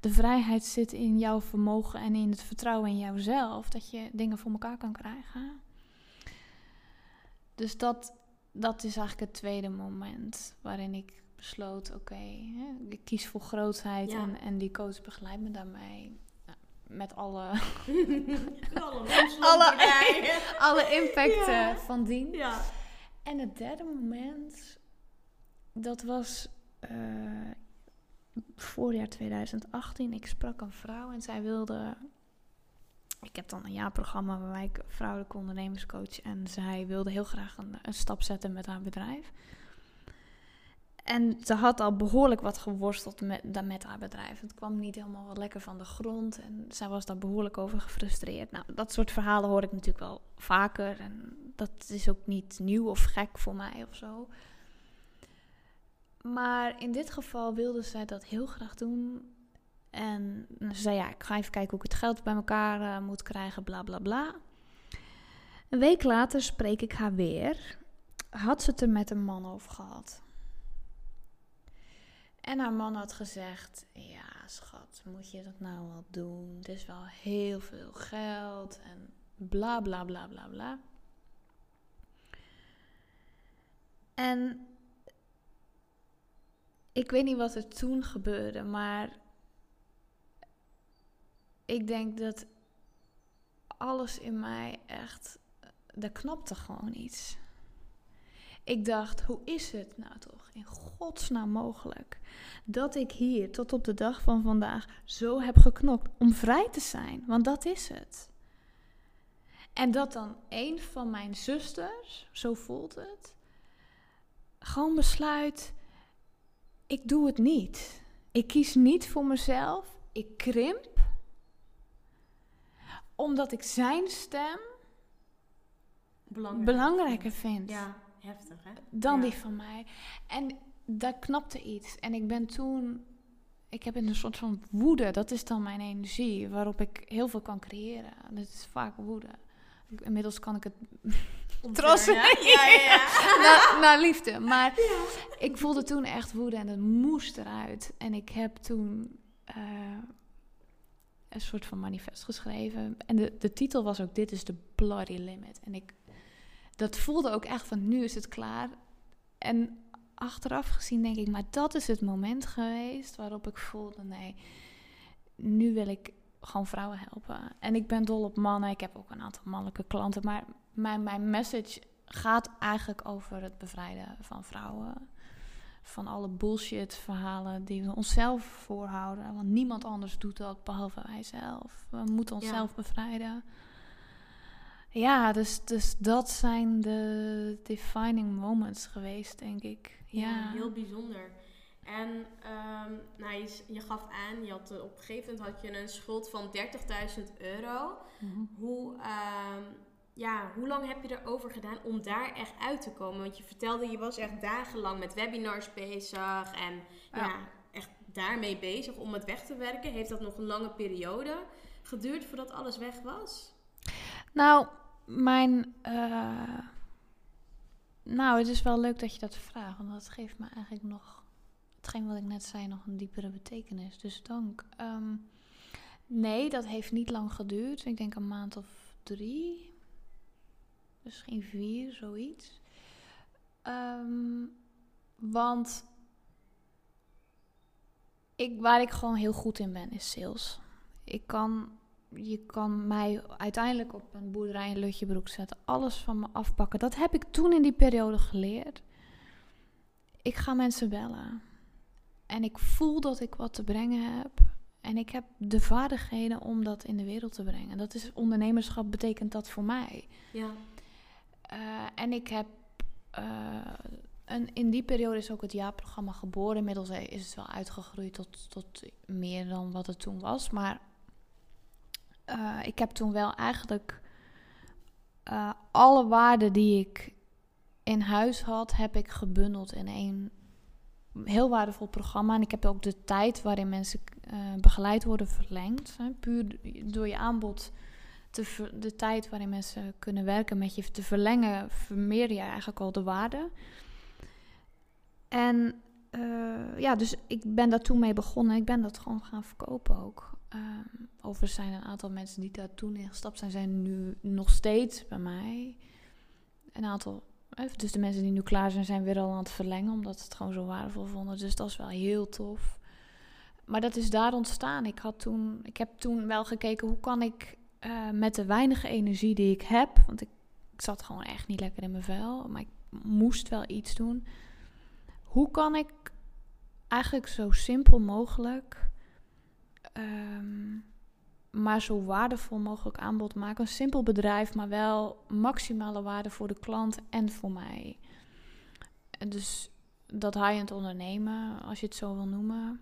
De vrijheid zit in jouw vermogen en in het vertrouwen in jouzelf. Dat je dingen voor elkaar kan krijgen. Dus dat, dat is eigenlijk het tweede moment waarin ik besloot: oké, ik kies voor grootheid Ja. en, en die coach begeleidt me daarmee. Met alle, Alle, Alle- alle impact Ja. eh, van dien. Ja. En het derde moment, dat was eh, voorjaar 2018. Ik sprak een vrouw en zij wilde. Ik heb dan een jaarprogramma waarbij ik vrouwelijke ondernemerscoach. En zij wilde heel graag een, stap zetten met haar bedrijf. En ze had al behoorlijk wat geworsteld met, met haar bedrijf. Het kwam niet helemaal wat lekker van de grond. En zij was daar behoorlijk over gefrustreerd. Nou, dat soort verhalen hoor ik natuurlijk wel vaker. En dat is ook niet nieuw of gek voor mij of zo. Maar in dit geval wilde zij dat heel graag doen. En ze zei, ja, ik ga even kijken hoe ik het geld bij elkaar uh, moet krijgen, bla bla bla. Een week later spreek ik haar weer. Had ze het er met een man over gehad. En haar man had gezegd: Ja, schat, moet je dat nou wel doen? Het is wel heel veel geld en bla bla bla bla bla. En ik weet niet wat er toen gebeurde, maar ik denk dat alles in mij echt, er knapte gewoon iets. Ik dacht, hoe is het nou toch in godsnaam mogelijk dat ik hier tot op de dag van vandaag zo heb geknokt om vrij te zijn? Want dat is het. En dat dan een van mijn zusters, zo voelt het, gewoon besluit: ik doe het niet. Ik kies niet voor mezelf. Ik krimp. Omdat ik zijn stem belangrijker vind. Ja, heftig hè? Dan die van mij. En daar knapte iets. En ik ben toen. Ik heb in een soort van woede, dat is dan mijn energie, waarop ik heel veel kan creëren. Dat is vaak woede. Inmiddels kan ik het trossen. Ja, ja, ja. naar, naar, liefde. Maar ik voelde toen echt woede en het moest eruit. En ik heb toen uh, een soort van manifest geschreven. En de, de titel was ook: Dit is de bloody limit. En ik, dat voelde ook echt van: nu is het klaar. En achteraf gezien denk ik, maar dat is het moment geweest waarop ik voelde: nee, nu wil ik gewoon vrouwen helpen. En ik ben dol op mannen. Ik heb ook een aantal mannelijke klanten. Maar mijn, mijn message gaat eigenlijk over het bevrijden van vrouwen. Van alle bullshit verhalen die we onszelf voorhouden. Want niemand anders doet dat behalve wij zelf. We moeten onszelf bevrijden. Ja, dus, dus dat zijn de defining moments geweest, denk ik. Ja, ja heel bijzonder. En um, nou, je, je, gaf aan, je had, op een gegeven moment had je een schuld van 30.000 euro. Mhm. Hoe, um, ja, hoe lang heb je erover gedaan om daar echt uit te komen? Want je vertelde, je was echt dagenlang met webinars bezig en ja. echt daarmee bezig om het weg te werken. Heeft dat nog een lange periode geduurd voordat alles weg was? Nou, mijn. Uh, nou, het is wel leuk dat je dat vraagt, want dat geeft me eigenlijk nog hetgeen wat ik net zei nog een diepere betekenis. Dus dank. Ehm, nee, dat heeft niet lang geduurd. Ik denk een maand of drie. Misschien vier, zoiets. Um, want ik, waar ik gewoon heel goed in ben, is sales. Ik kan, je kan mij uiteindelijk op een boerderij in Lutjebroek zetten. Alles van me afpakken. Dat heb ik toen in die periode geleerd. Ik ga mensen bellen. En ik voel dat ik wat te brengen heb. En ik heb de vaardigheden om dat in de wereld te brengen. Dat is ondernemerschap, betekent dat voor mij. Ja. Uh, en ik heb. Uh, in die periode is ook het jaarprogramma geboren. Inmiddels is het wel uitgegroeid tot, tot meer dan wat het toen was. Maar uh, ik heb toen wel eigenlijk alle waarden die ik in huis had, heb ik gebundeld in één heel waardevol programma. En ik heb ook de tijd waarin mensen begeleid worden verlengd. Puur door je aanbod, de tijd waarin mensen kunnen werken met je te verlengen, vermeer je eigenlijk al de waarde. En uh, ja, dus ik ben daar toen mee begonnen. Ik ben dat gewoon gaan verkopen ook. Um, overigens zijn een aantal mensen die daar toen in gestapt zijn, zijn nu nog steeds bij mij. Een aantal dus de mensen die nu klaar zijn, zijn weer al aan het verlengen, omdat ze het gewoon zo waardevol vonden. Dus dat is wel heel tof. Maar dat is daar ontstaan. Ik, had toen, ik heb toen wel gekeken hoe kan ik uh, met de weinige energie die ik heb, want ik, ik, zat gewoon echt niet lekker in mijn vel, maar ik moest wel iets doen. Hoe kan ik eigenlijk zo simpel mogelijk um, maar zo waardevol mogelijk aanbod maken. Een simpel bedrijf, maar wel maximale waarde voor de klant en voor mij. Dus dat high-end ondernemen, als je het zo wil noemen,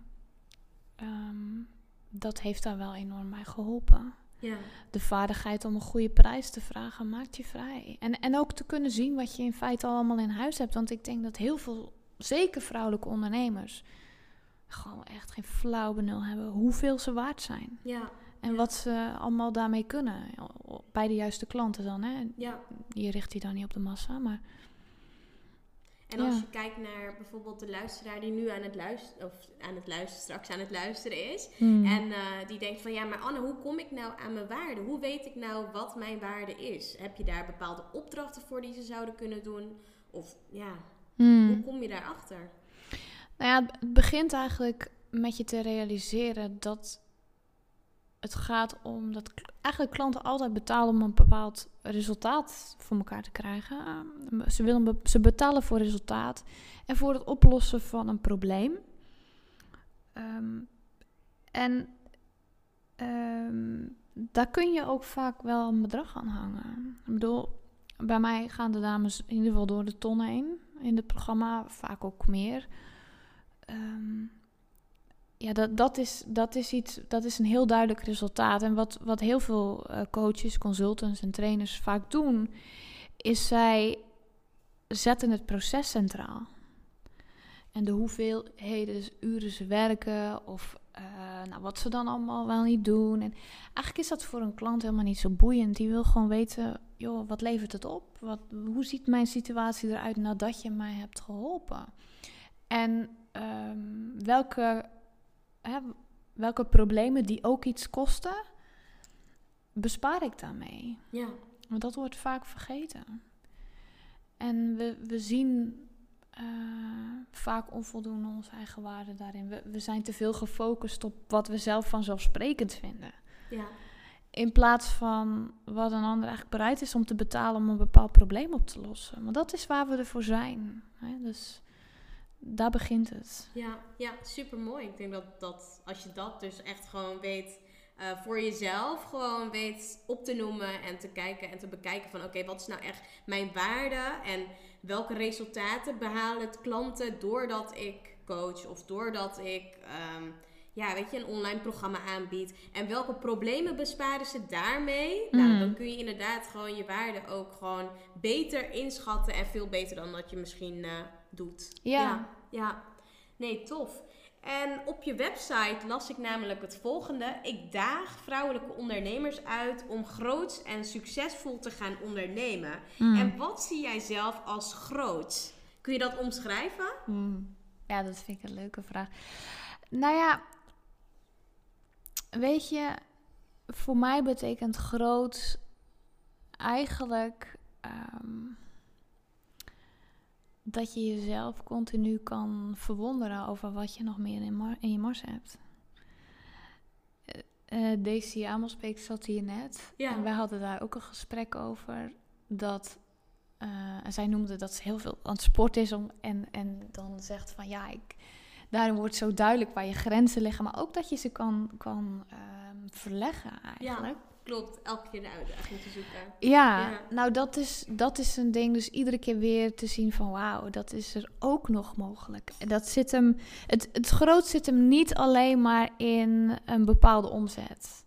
um, dat heeft daar wel enorm mij geholpen. Ja. De vaardigheid om een goede prijs te vragen maakt je vrij. En, en ook te kunnen zien wat je in feite allemaal in huis hebt. Want ik denk dat heel veel, zeker vrouwelijke ondernemers, gewoon echt geen flauw benul hebben hoeveel ze waard zijn. Ja. En wat ze allemaal daarmee kunnen. Bij de juiste klanten dan. Hè. Ja. Je richt die dan niet op de massa, maar... En als Ja. je kijkt naar bijvoorbeeld de luisteraar die nu aan het luisteren, of aan het luisteren, straks aan het luisteren is. Hmm. En eh, die denkt van ja, maar Anne, hoe kom ik nou aan mijn waarde? Hoe weet ik nou wat mijn waarde is? Heb je daar bepaalde opdrachten voor die ze zouden kunnen doen? Of ja, Hmm. hoe kom je daarachter? Nou ja, het begint eigenlijk met je te realiseren dat het gaat om dat eigenlijk klanten altijd betalen om een bepaald resultaat voor elkaar te krijgen. Ehm, Ze, willen, ze betalen voor resultaat en voor het oplossen van een probleem. Ehm, en ehm, daar kun je ook vaak wel een bedrag aan hangen. Ik bedoel, bij mij gaan de dames in ieder geval door de ton heen in het programma, vaak ook meer. Ja, dat, dat, is, dat, is iets, dat is een heel duidelijk resultaat. En wat, wat heel veel eh, coaches, consultants en trainers vaak doen, is zij zetten het proces centraal. En de hoeveelheden uren ze werken of eh, nou, wat ze dan allemaal wel niet doen. En eigenlijk is dat voor een klant helemaal niet zo boeiend. Die wil gewoon weten, joh, wat levert het op? Wat, hoe ziet mijn situatie eruit nadat je mij hebt geholpen? En ehm, welke, hè, welke problemen die ook iets kosten, bespaar ik daarmee? Ja, Want dat wordt vaak vergeten. En we, we zien eh, vaak onvoldoende onze eigen waarde daarin. We, we zijn te veel gefocust op wat we zelf vanzelfsprekend vinden. ja, In plaats van wat een ander eigenlijk bereid is om te betalen om een bepaald probleem op te lossen. Want dat is waar we ervoor zijn. Hè? Dus daar begint het. ja, ja, super mooi. Ik denk dat, dat als je dat dus echt gewoon weet eh, voor jezelf, gewoon weet op te noemen en te kijken en te bekijken van oké, wat is nou echt mijn waarde en welke resultaten behalen het klanten doordat ik coach of doordat ik ehm, ja, weet je, een online programma aanbied. En welke problemen besparen ze daarmee? Nou, Mm. dan kun je inderdaad gewoon je waarde ook gewoon beter inschatten en veel beter dan dat je misschien eh, doet. Ja. ja. ja. Nee, tof. En op je website las ik namelijk het volgende. Ik daag vrouwelijke ondernemers uit om groots en succesvol te gaan ondernemen. Mm. En wat zie jij zelf als groots? Kun je dat omschrijven? Hmm. Ja, dat vind ik een leuke vraag. Nou ja, weet je, voor mij betekent groot eigenlijk ehm, dat je jezelf continu kan verwonderen over wat je nog meer in, mar- in je mars hebt. Eh, eh, Daisy Amelsbeek zat hier net. Ja. En wij hadden daar ook een gesprek over. Dat eh, zij noemde dat ze heel veel aan het sport is. Om, en, en dan zegt van ja, ik, daarin wordt zo duidelijk waar je grenzen liggen. Maar ook dat je ze kan, kan ehm, verleggen eigenlijk. Klopt, elke keer de uitdaging te zoeken. Ja, Ja. nou dat is, dat is een ding. Dus iedere keer weer te zien van wauw, dat is er ook nog mogelijk. En dat zit hem, het, het groot zit hem niet alleen maar in een bepaalde omzet.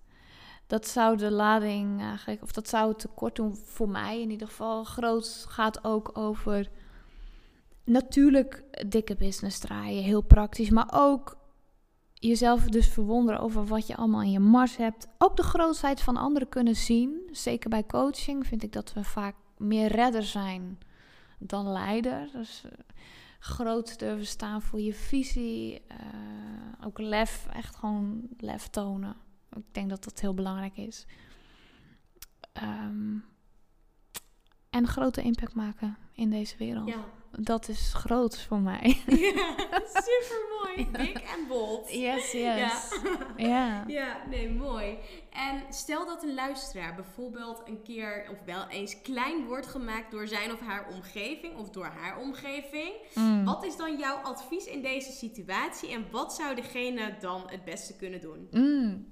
Dat zou de lading eigenlijk, of dat zou het tekort doen voor mij in ieder geval. Groot gaat ook over natuurlijk dikke business draaien, heel praktisch, maar ook jezelf dus verwonderen over wat je allemaal in je mars hebt. Ook de grootheid van anderen kunnen zien. Zeker bij coaching vind ik dat we vaak meer redder zijn dan leider. Dus eh, groot durven staan voor je visie. eh, ook lef, echt gewoon lef tonen. Ik denk dat dat heel belangrijk is. Ehm, en grote impact maken in deze wereld. Ja. Dat is groot voor mij. super mooi. Big en bold. Yes, Ja. yes. Ja. Ja, nee, mooi. En stel dat een luisteraar bijvoorbeeld een keer of wel eens klein wordt gemaakt door zijn of haar omgeving of door haar omgeving. Mm. Wat is dan jouw advies in deze situatie en wat zou degene dan het beste kunnen doen? Mm.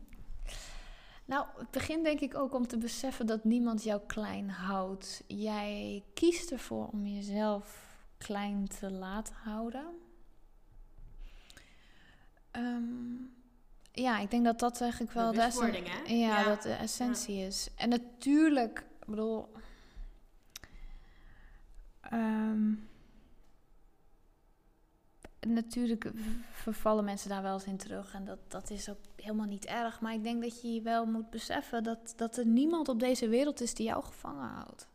Nou, het begint denk ik ook om te beseffen dat niemand jou klein houdt. Jij kiest ervoor om jezelf klein te laten houden. Ehm, ja, ik denk dat dat eigenlijk wel de, hè? ja, Ja. dat de essentie is. En natuurlijk, ik bedoel. ehm, natuurlijk vervallen mensen daar wel eens in terug. En dat, dat is ook helemaal niet erg. Maar ik denk dat je wel moet beseffen dat, dat er niemand op deze wereld is die jou gevangen houdt.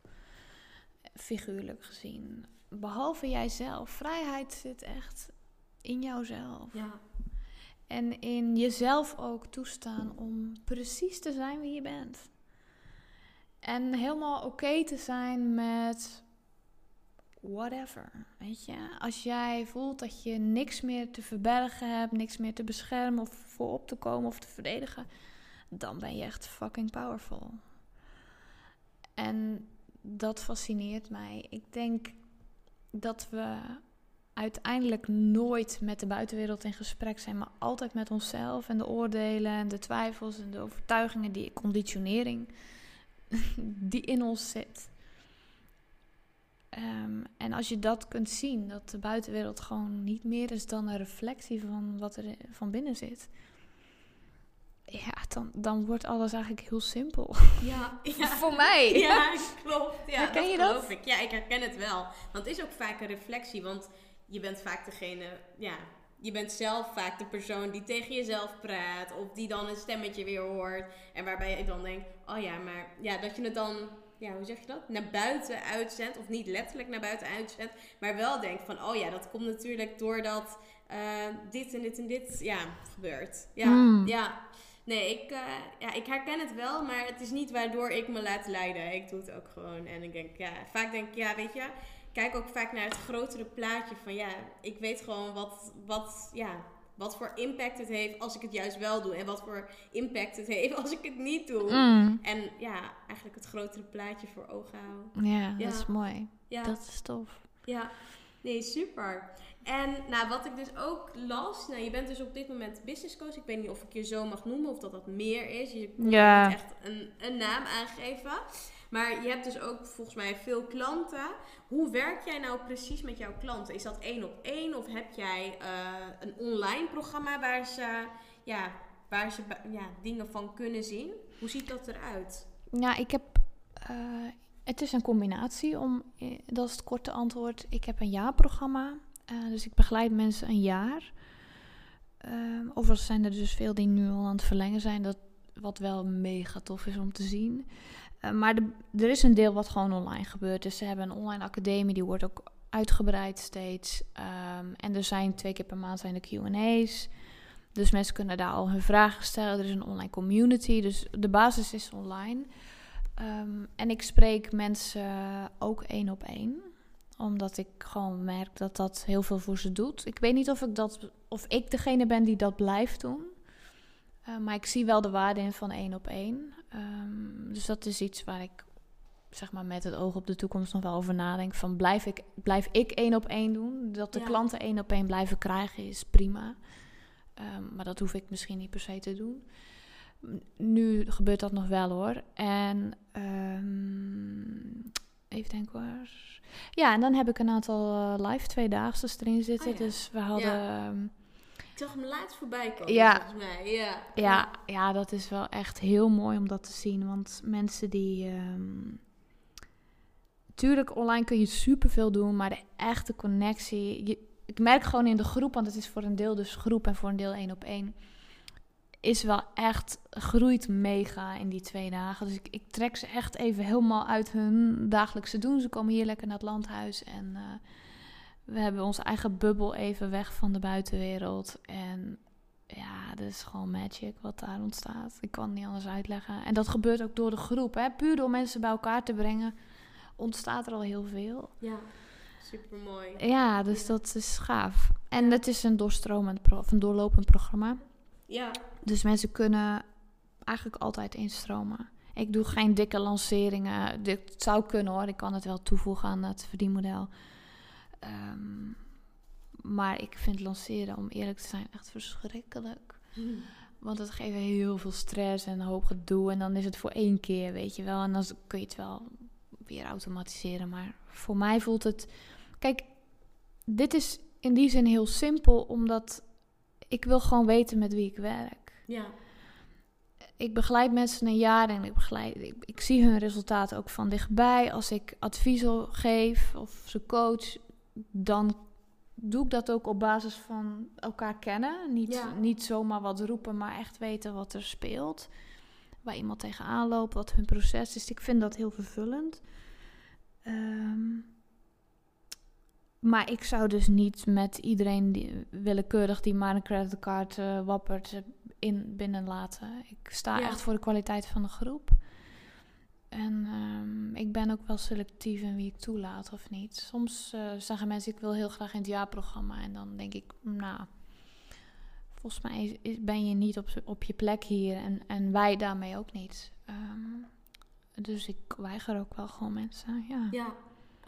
Figuurlijk gezien. Behalve jijzelf. Vrijheid zit echt in jouzelf. Ja. En in jezelf ook toestaan om precies te zijn wie je bent. En helemaal oké te zijn met whatever. Weet je, als jij voelt dat je niks meer te verbergen hebt, niks meer te beschermen of voor op te komen of te verdedigen, dan ben je echt fucking powerful. En dat fascineert mij. Ik denk dat we uiteindelijk nooit met de buitenwereld in gesprek zijn, maar altijd met onszelf en de oordelen en de twijfels en de overtuigingen, die conditionering die in ons zit. Ehm, en als je dat kunt zien, dat de buitenwereld gewoon niet meer is dan een reflectie van wat er van binnen zit. Ja, dan, dan wordt alles eigenlijk heel simpel. Ja, ja. Voor mij. Ja, klopt. Ja, Herken dat je dat? geloof ik. Ja, ik herken het wel. Want het is ook vaak een reflectie. Want je bent vaak degene... Ja, je bent zelf vaak de persoon die tegen jezelf praat. Of die dan een stemmetje weer hoort. En waarbij je dan denkt... Oh ja, maar... Ja, dat je het dan... Ja, hoe zeg je dat? Naar buiten uitzendt. Of niet letterlijk naar buiten uitzendt. Maar wel denkt van... Oh ja, dat komt natuurlijk doordat... eh, dit en dit en dit... Ja, gebeurt. Ja, Mm. ja. Nee, ik, eh, ja, ik herken het wel, maar het is niet waardoor ik me laat leiden. Ik doe het ook gewoon. En ik denk, ja, vaak denk ik, ja, weet je, kijk ook vaak naar het grotere plaatje van, ja, ik weet gewoon wat, wat, ja, wat voor impact het heeft als ik het juist wel doe. En wat voor impact het heeft als ik het niet doe. Mm. En ja, eigenlijk het grotere plaatje voor ogen houden. Ja, Ja. dat is mooi. Ja. Dat is tof. Ja, nee, super. En nou, wat ik dus ook las, nou, je bent dus op dit moment business coach. Ik weet niet of ik je zo mag noemen of dat dat meer is. Je Ja. niet echt een, een naam aangeven. Maar je hebt dus ook volgens mij veel klanten. Hoe werk jij nou precies met jouw klanten? Is dat één op één of heb jij eh, een online programma waar ze, ja, waar ze ja, dingen van kunnen zien? Hoe ziet dat eruit? Ja, ik heb. eh, het is een combinatie om. eh, Dat is het korte antwoord. Ik heb een jaarprogramma. eh, dus ik begeleid mensen een jaar. Ehm overigens zijn er dus veel die nu al aan het verlengen zijn. Dat, wat wel mega tof is om te zien. Eh, maar er is een deel wat gewoon online gebeurt. Dus ze hebben een online academie. Die wordt ook uitgebreid steeds. Ehm, en er zijn twee keer per maand zijn de Q&A's. Dus mensen kunnen daar al hun vragen stellen. Er is een online community. Dus de basis is online. Ehm, en ik spreek mensen ook één op één. Omdat ik gewoon merk dat dat heel veel voor ze doet. Ik weet niet of ik, dat, of ik degene ben die dat blijft doen. Eh, maar ik zie wel de waarde in van één op één. Ehm, dus dat is iets waar ik zeg maar, met het oog op de toekomst nog wel over nadenk. Van blijf ik, blijf ik één op één doen? Dat de Ja. klanten één op één blijven krijgen is prima. Ehm, maar dat hoef ik misschien niet per se te doen. Nu gebeurt dat nog wel hoor. En ehm, even denken hoor. Ja, en dan heb ik een aantal eh, live tweedaagse erin zitten. Oh ja. Dus we hadden. Ja. ehm, Ik zag hem laatst voorbij komen, Ja. volgens mij. Ja. ja, ja, dat is wel echt heel mooi om dat te zien. Want mensen die. ehm, tuurlijk, online kun je superveel doen, maar de echte connectie. Je, ik merk gewoon in de groep, want het is voor een deel dus groep en voor een deel één op één. Is wel echt groeit mega in die twee dagen. Dus ik, ik trek ze echt even helemaal uit hun dagelijkse doen. Ze komen hier lekker naar het landhuis en eh, we hebben onze eigen bubbel even weg van de buitenwereld. En ja, dat is gewoon magic wat daar ontstaat. Ik kan het niet anders uitleggen. En dat gebeurt ook door de groep. Hè? Puur door mensen bij elkaar te brengen, ontstaat er al heel veel. Ja, super mooi. Ja, dus dat is gaaf. En het is een doorstromend, of een doorlopend programma. Ja, Dus mensen kunnen eigenlijk altijd instromen. Ik doe geen dikke lanceringen. Dit zou kunnen hoor. Ik kan het wel toevoegen aan het verdienmodel. Ehm, maar ik vind lanceren, om eerlijk te zijn, echt verschrikkelijk. Want het geeft heel veel stress en een hoop gedoe. En dan is het voor één keer, weet je wel. En dan kun je het wel weer automatiseren. Maar voor mij voelt het... Kijk, dit is in die zin heel simpel, omdat ik wil gewoon weten met wie ik werk. Ja. Ik begeleid mensen een jaar en ik, begeleid, ik, ik zie hun resultaten ook van dichtbij. Als ik adviezen geef of ze coach, dan doe ik dat ook op basis van elkaar kennen. Niet, Ja. niet zomaar wat roepen, maar echt weten wat er speelt. Waar iemand tegenaan loopt, wat hun proces is. Ik vind dat heel vervullend. Ehm, maar ik zou dus niet met iedereen die, willekeurig die maar een creditcard eh, wappert eh, in binnenlaten. Ik sta Ja. echt voor de kwaliteit van de groep. En ehm, ik ben ook wel selectief in wie ik toelaat of niet. Soms eh, zeggen mensen, ik wil heel graag in het jaarprogramma. En dan denk ik, nou, volgens mij is- is- ben je niet op, op je plek hier. En, en wij daarmee ook niet. Ehm, dus ik weiger ook wel gewoon mensen, ja. Ja,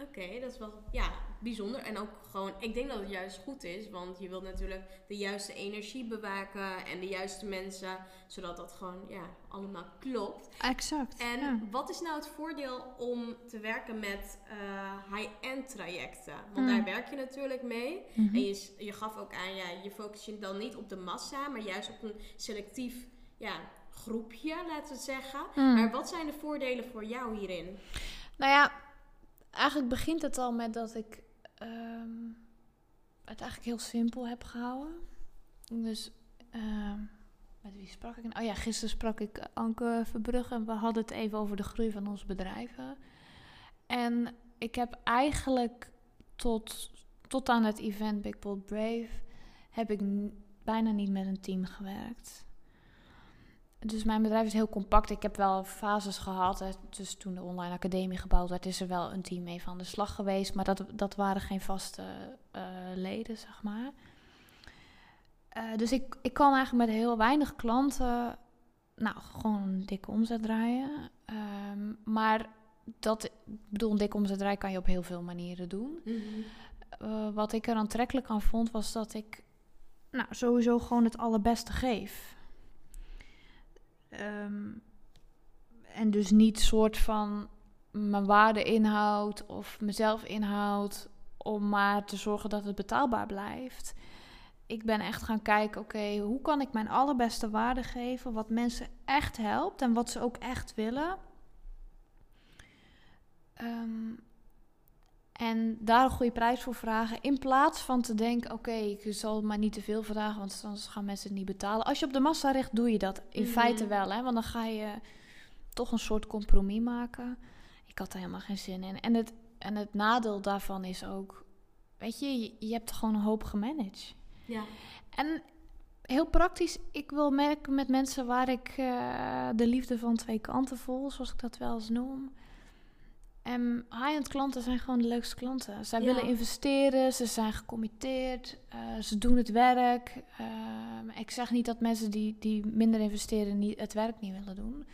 oké, dat is wel ja, bijzonder. En ook gewoon, ik denk dat het juist goed is, want je wilt natuurlijk de juiste energie bewaken en de juiste mensen, zodat dat gewoon ja, allemaal klopt. Exact. En ja. wat is nou het voordeel om te werken met eh, high-end trajecten? Want daar werk je natuurlijk mee. Mhm. En je, je gaf ook aan, ja, je focus je dan niet op de massa, maar juist op een selectief ja, groepje, laten we zeggen. Mm. Maar wat zijn de voordelen voor jou hierin? Nou ja, eigenlijk begint het al met dat ik ehm, het eigenlijk heel simpel heb gehouden. Dus ehm, met wie sprak ik? Oh ja, gisteren sprak ik Anke Verbrugge en we hadden het even over de groei van onze bedrijven. En ik heb eigenlijk tot, tot aan het event Big Bold Brave heb ik bijna niet met een team gewerkt. Dus mijn bedrijf is heel compact. Ik heb wel fases gehad. Hè. Dus toen de online academie gebouwd werd, is er wel een team mee van de slag geweest. Maar dat, dat waren geen vaste eh, leden, zeg maar. Eh, dus ik, ik kan eigenlijk met heel weinig klanten, nou, gewoon een dikke omzet draaien. Ehm, maar dat, ik bedoel, een dikke omzet draaien kan je op heel veel manieren doen. Eh, wat ik er aantrekkelijk aan vond, was dat ik nou, sowieso gewoon het allerbeste geef. Ehm, en dus niet soort van mijn waarde inhoud of mezelf inhoud om maar te zorgen dat het betaalbaar blijft. Ik ben echt gaan kijken, oké, hoe kan ik mijn allerbeste waarde geven, wat mensen echt helpt en wat ze ook echt willen. Ehm, en daar een goede prijs voor vragen. In plaats van te denken: oké, ik zal maar niet te veel vragen, want anders gaan mensen het niet betalen. Als je op de massa richt, doe je dat in Mhm. feite wel, hè? Want dan ga je toch een soort compromis maken. Ik had daar helemaal geen zin in. En het, en het nadeel daarvan is ook: weet je, je, je hebt gewoon een hoop gemanaged. Ja. En heel praktisch, ik wil merken met mensen waar ik eh, de liefde van twee kanten voel, zoals ik dat wel eens noem. En high-end klanten zijn gewoon de leukste klanten. Zij Ja. willen investeren, ze zijn gecommitteerd, eh, ze doen het werk. Ehm, ik zeg niet dat mensen die, die minder investeren niet, het werk niet willen doen.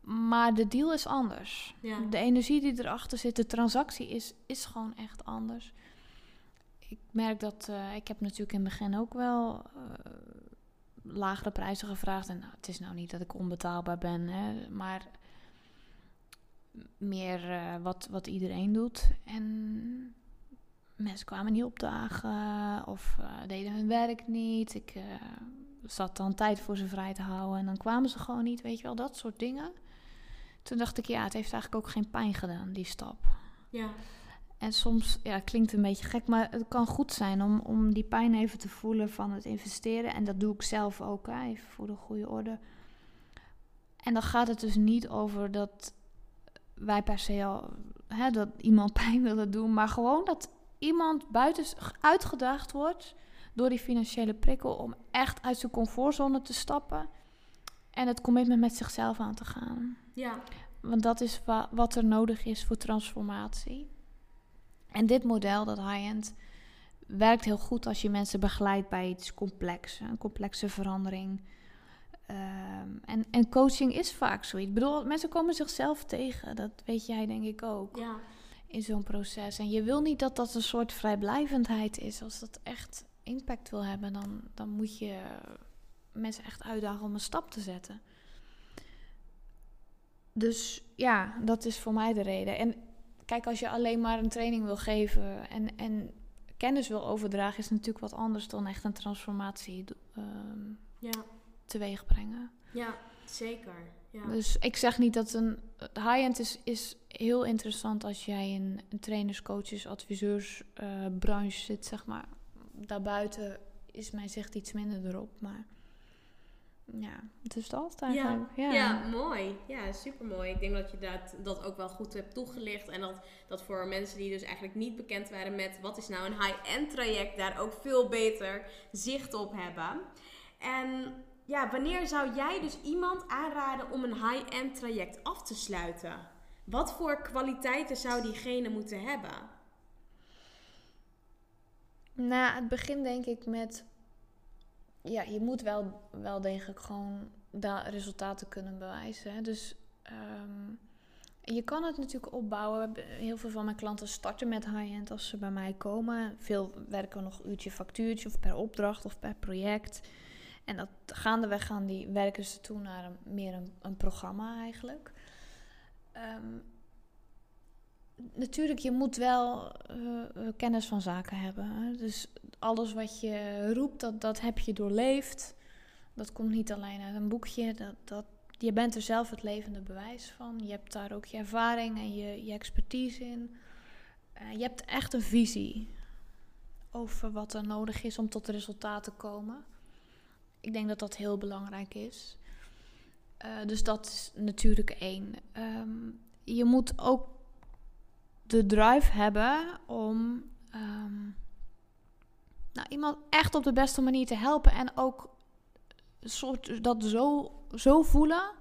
Maar de deal is anders. Ja. De energie die erachter zit, de transactie is, is gewoon echt anders. Ik merk dat, eh, ik heb natuurlijk in het begin ook wel eh, lagere prijzen gevraagd. En nou, het is nou niet dat ik onbetaalbaar ben, hè, maar meer eh, wat, wat iedereen doet. En mensen kwamen niet opdagen of eh, deden hun werk niet. Ik eh, zat dan tijd voor ze vrij te houden en dan kwamen ze gewoon niet, weet je wel, dat soort dingen. Toen dacht ik, ja, het heeft eigenlijk ook geen pijn gedaan, die stap. Ja. En soms, ja, klinkt een beetje gek, maar het kan goed zijn om, om die pijn even te voelen van het investeren. En dat doe ik zelf ook, hè, even voor de goede orde. En dan gaat het dus niet over dat wij per se al, hè, dat iemand pijn willen doen, maar gewoon dat iemand buiten uitgedaagd wordt door die financiële prikkel om echt uit zijn comfortzone te stappen en het commitment met zichzelf aan te gaan. Ja. Want dat is wa- wat er nodig is voor transformatie. En dit model, dat high-end, werkt heel goed als je mensen begeleidt bij iets complex, een complexe verandering. Ehm, en, en coaching is vaak zoiets. Ik bedoel, mensen komen zichzelf tegen. Dat weet jij denk ik ook Ja. in zo'n proces. En je wil niet dat dat een soort vrijblijvendheid is. Als dat echt impact wil hebben, dan, dan moet je mensen echt uitdagen om een stap te zetten. Dus ja, dat is voor mij de reden. En kijk, als je alleen maar een training wil geven en, en kennis wil overdragen, is natuurlijk wat anders dan echt een transformatie ehm, Ja. Teweeg brengen. Ja, zeker. Ja. Dus ik zeg niet dat een high-end is, is heel interessant als jij in een trainers, coaches, adviseurs eh, branche zit, zeg maar. Daarbuiten is mijn zicht iets minder erop, maar ja, het is dat eigenlijk. Ja, ja. mooi. Ja, super mooi. Ik denk dat je dat, dat ook wel goed hebt toegelicht. En dat, dat voor mensen die dus eigenlijk niet bekend waren met wat is nou een high-end traject, daar ook veel beter zicht op hebben. En ja, wanneer zou jij dus iemand aanraden om een high-end traject af te sluiten? Wat voor kwaliteiten zou diegene moeten hebben? Nou, het begint denk ik met ja, je moet wel, wel degelijk gewoon daar resultaten kunnen bewijzen. Hè? Dus ehm, je kan het natuurlijk opbouwen. Heel veel van mijn klanten starten met high-end als ze bij mij komen. Veel werken nog uurtje factuurtje of per opdracht of per project. En dat gaandeweg gaan die werken ze toe naar een, meer een, een programma eigenlijk. Um, natuurlijk, je moet wel uh, kennis van zaken hebben. Dus alles wat je roept, dat, dat heb je doorleefd. Dat komt niet alleen uit een boekje. Dat, dat, je bent er zelf het levende bewijs van. Je hebt daar ook je ervaring en je, je expertise in. Uh, je hebt echt een visie over wat er nodig is om tot resultaat te komen. Ik denk dat dat heel belangrijk is. Uh, dus dat is natuurlijk één. Um, je moet ook de drive hebben om um, nou, iemand echt op de beste manier te helpen. En ook soort dat zo, zo voelen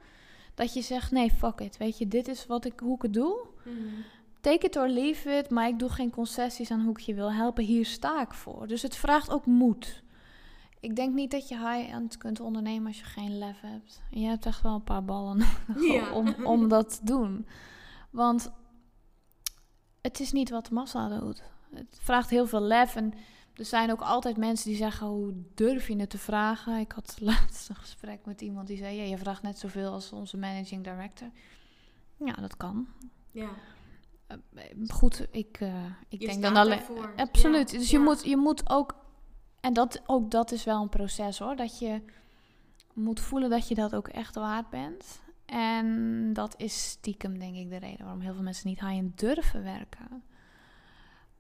dat je zegt: nee, fuck it. Weet je, dit is wat ik, hoe ik het doe. Mm Take it or leave it, maar ik doe geen concessies aan hoe ik je wil helpen. Hier sta ik voor. Dus het vraagt ook moed. Ik denk niet dat je high-end kunt ondernemen als je geen lef hebt. En je hebt echt wel een paar ballen nodig om, om dat te doen. Want het is niet wat de massa doet. Het vraagt heel veel lef. En er zijn ook altijd mensen die zeggen: hoe durf je het te vragen? Ik had laatst een gesprek met iemand die zei: ja, je vraagt net zoveel als onze managing director. Ja, dat kan. Ja. Uh, goed, ik, uh, ik denk dan alleen. Absoluut. dus Je, moet, je moet ook. En dat, ook dat is wel een proces hoor. Dat je moet voelen dat je dat ook echt waard bent. En dat is stiekem, denk ik, de reden waarom heel veel mensen niet high-end durven werken.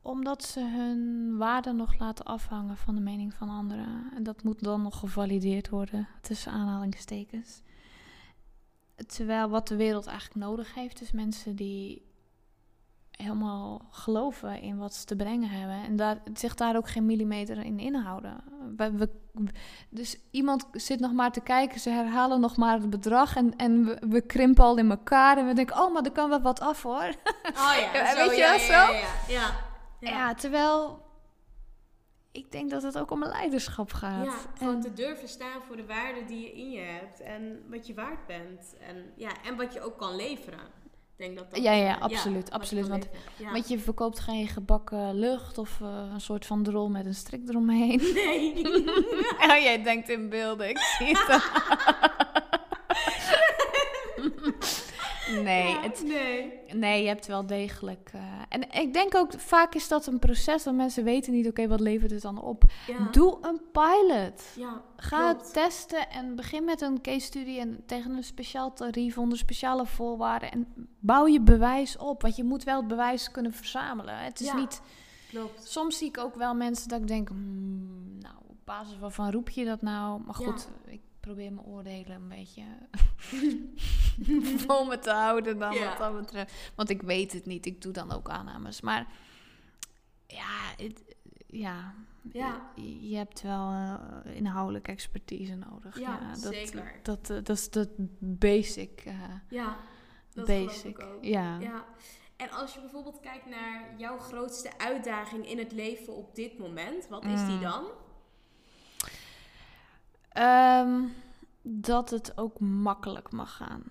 Omdat ze hun waarde nog laten afhangen van de mening van anderen. En dat moet dan nog gevalideerd worden, tussen aanhalingstekens. Terwijl wat de wereld eigenlijk nodig heeft, is mensen die helemaal geloven in wat ze te brengen hebben. En daar, zich daar ook geen millimeter in inhouden. We, dus iemand zit nog maar te kijken, ze herhalen nog maar het bedrag en, en we, we krimpen al in elkaar. En we denken, oh, maar er kan wel wat af hoor. Oh ja, zo, weet je ja, zo? Ja, ja, ja, terwijl ik denk dat het ook om een leiderschap gaat. Ja, gewoon te durven staan voor de waarde die je in je hebt en wat je waard bent. En, ja, en wat je ook kan leveren denk dat dat ja, ja, absoluut. absoluut. Want, want je verkoopt geen gebakken lucht of uh, een soort van drol met een strik eromheen. Nee. oh, jij denkt in beelden, ik zie het. nee, het, nee. Nee, je hebt wel degelijk. Uh, en ik denk ook, vaak is dat een proces dat mensen weten niet, oké, wat levert het dan op? Doe een pilot. Ja, Ga het testen en begin met een case study en tegen een speciaal tarief onder speciale voorwaarden. En bouw je bewijs op, want je moet wel het bewijs kunnen verzamelen. Het is niet. Klopt. Soms zie ik ook wel mensen dat ik denk, hmm, nou, op basis waarvan roep je dat nou? Maar goed, ik probeer mijn oordelen een beetje vol me te houden dan wat dat betreft. Want ik weet het niet. Ik doe dan ook aannames. Maar ja, het, ja, ja. Je hebt wel uh, inhoudelijke expertise nodig. Ja, ja dat, zeker. Dat, dat, dat, is de basic. Uh, ja, dat basic. ook. Ja. ja. En als je bijvoorbeeld kijkt naar jouw grootste uitdaging in het leven op dit moment, wat is die mm. dan? Um, dat het ook makkelijk mag gaan.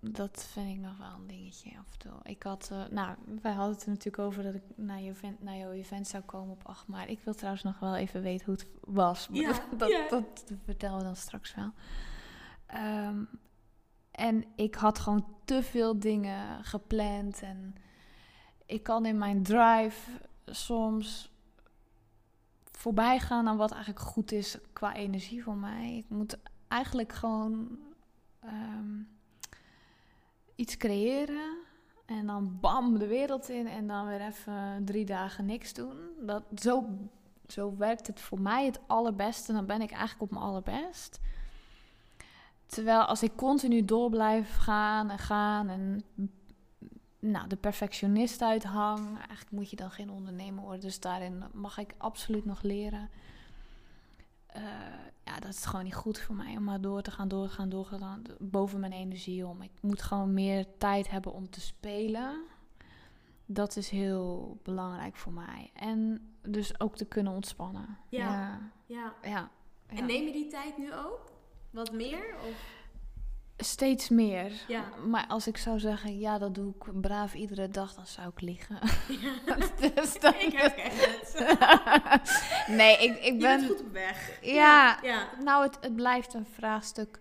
Dat vind ik nog wel een dingetje af en toe. Ik had, uh, nou, wij hadden het er natuurlijk over dat ik naar, je event, naar jouw event zou komen op 8 maart. Ik wil trouwens nog wel even weten hoe het was. Ja, dat, ja. dat, vertellen we dan straks wel. Um, en ik had gewoon te veel dingen gepland. En ik kan in mijn drive soms voorbij gaan aan wat eigenlijk goed is qua energie voor mij. Ik moet eigenlijk gewoon ehm, iets creëren. En dan bam de wereld in en dan weer even drie dagen niks doen. Dat, zo, zo werkt het voor mij het allerbeste. Dan ben ik eigenlijk op mijn allerbest. Terwijl als ik continu door blijf gaan en gaan en nou, de perfectionist uithang, eigenlijk moet je dan geen ondernemer worden. Dus daarin mag ik absoluut nog leren. Uh, ja, dat is gewoon niet goed voor mij om maar door te gaan, door te gaan, door te gaan, boven mijn energie om. Ik moet gewoon meer tijd hebben om te spelen. Dat is heel belangrijk voor mij. En dus ook te kunnen ontspannen. Ja. Ja. ja. ja. En neem je die tijd nu ook? Wat meer? Of? Steeds meer. Ja. Maar als ik zou zeggen, ja, dat doe ik braaf iedere dag, dan zou ik liegen. Ja. dus ik herken het. nee, ik, ik ben... Je bent goed op weg. Ja, ja. nou, het, het blijft een vraagstuk.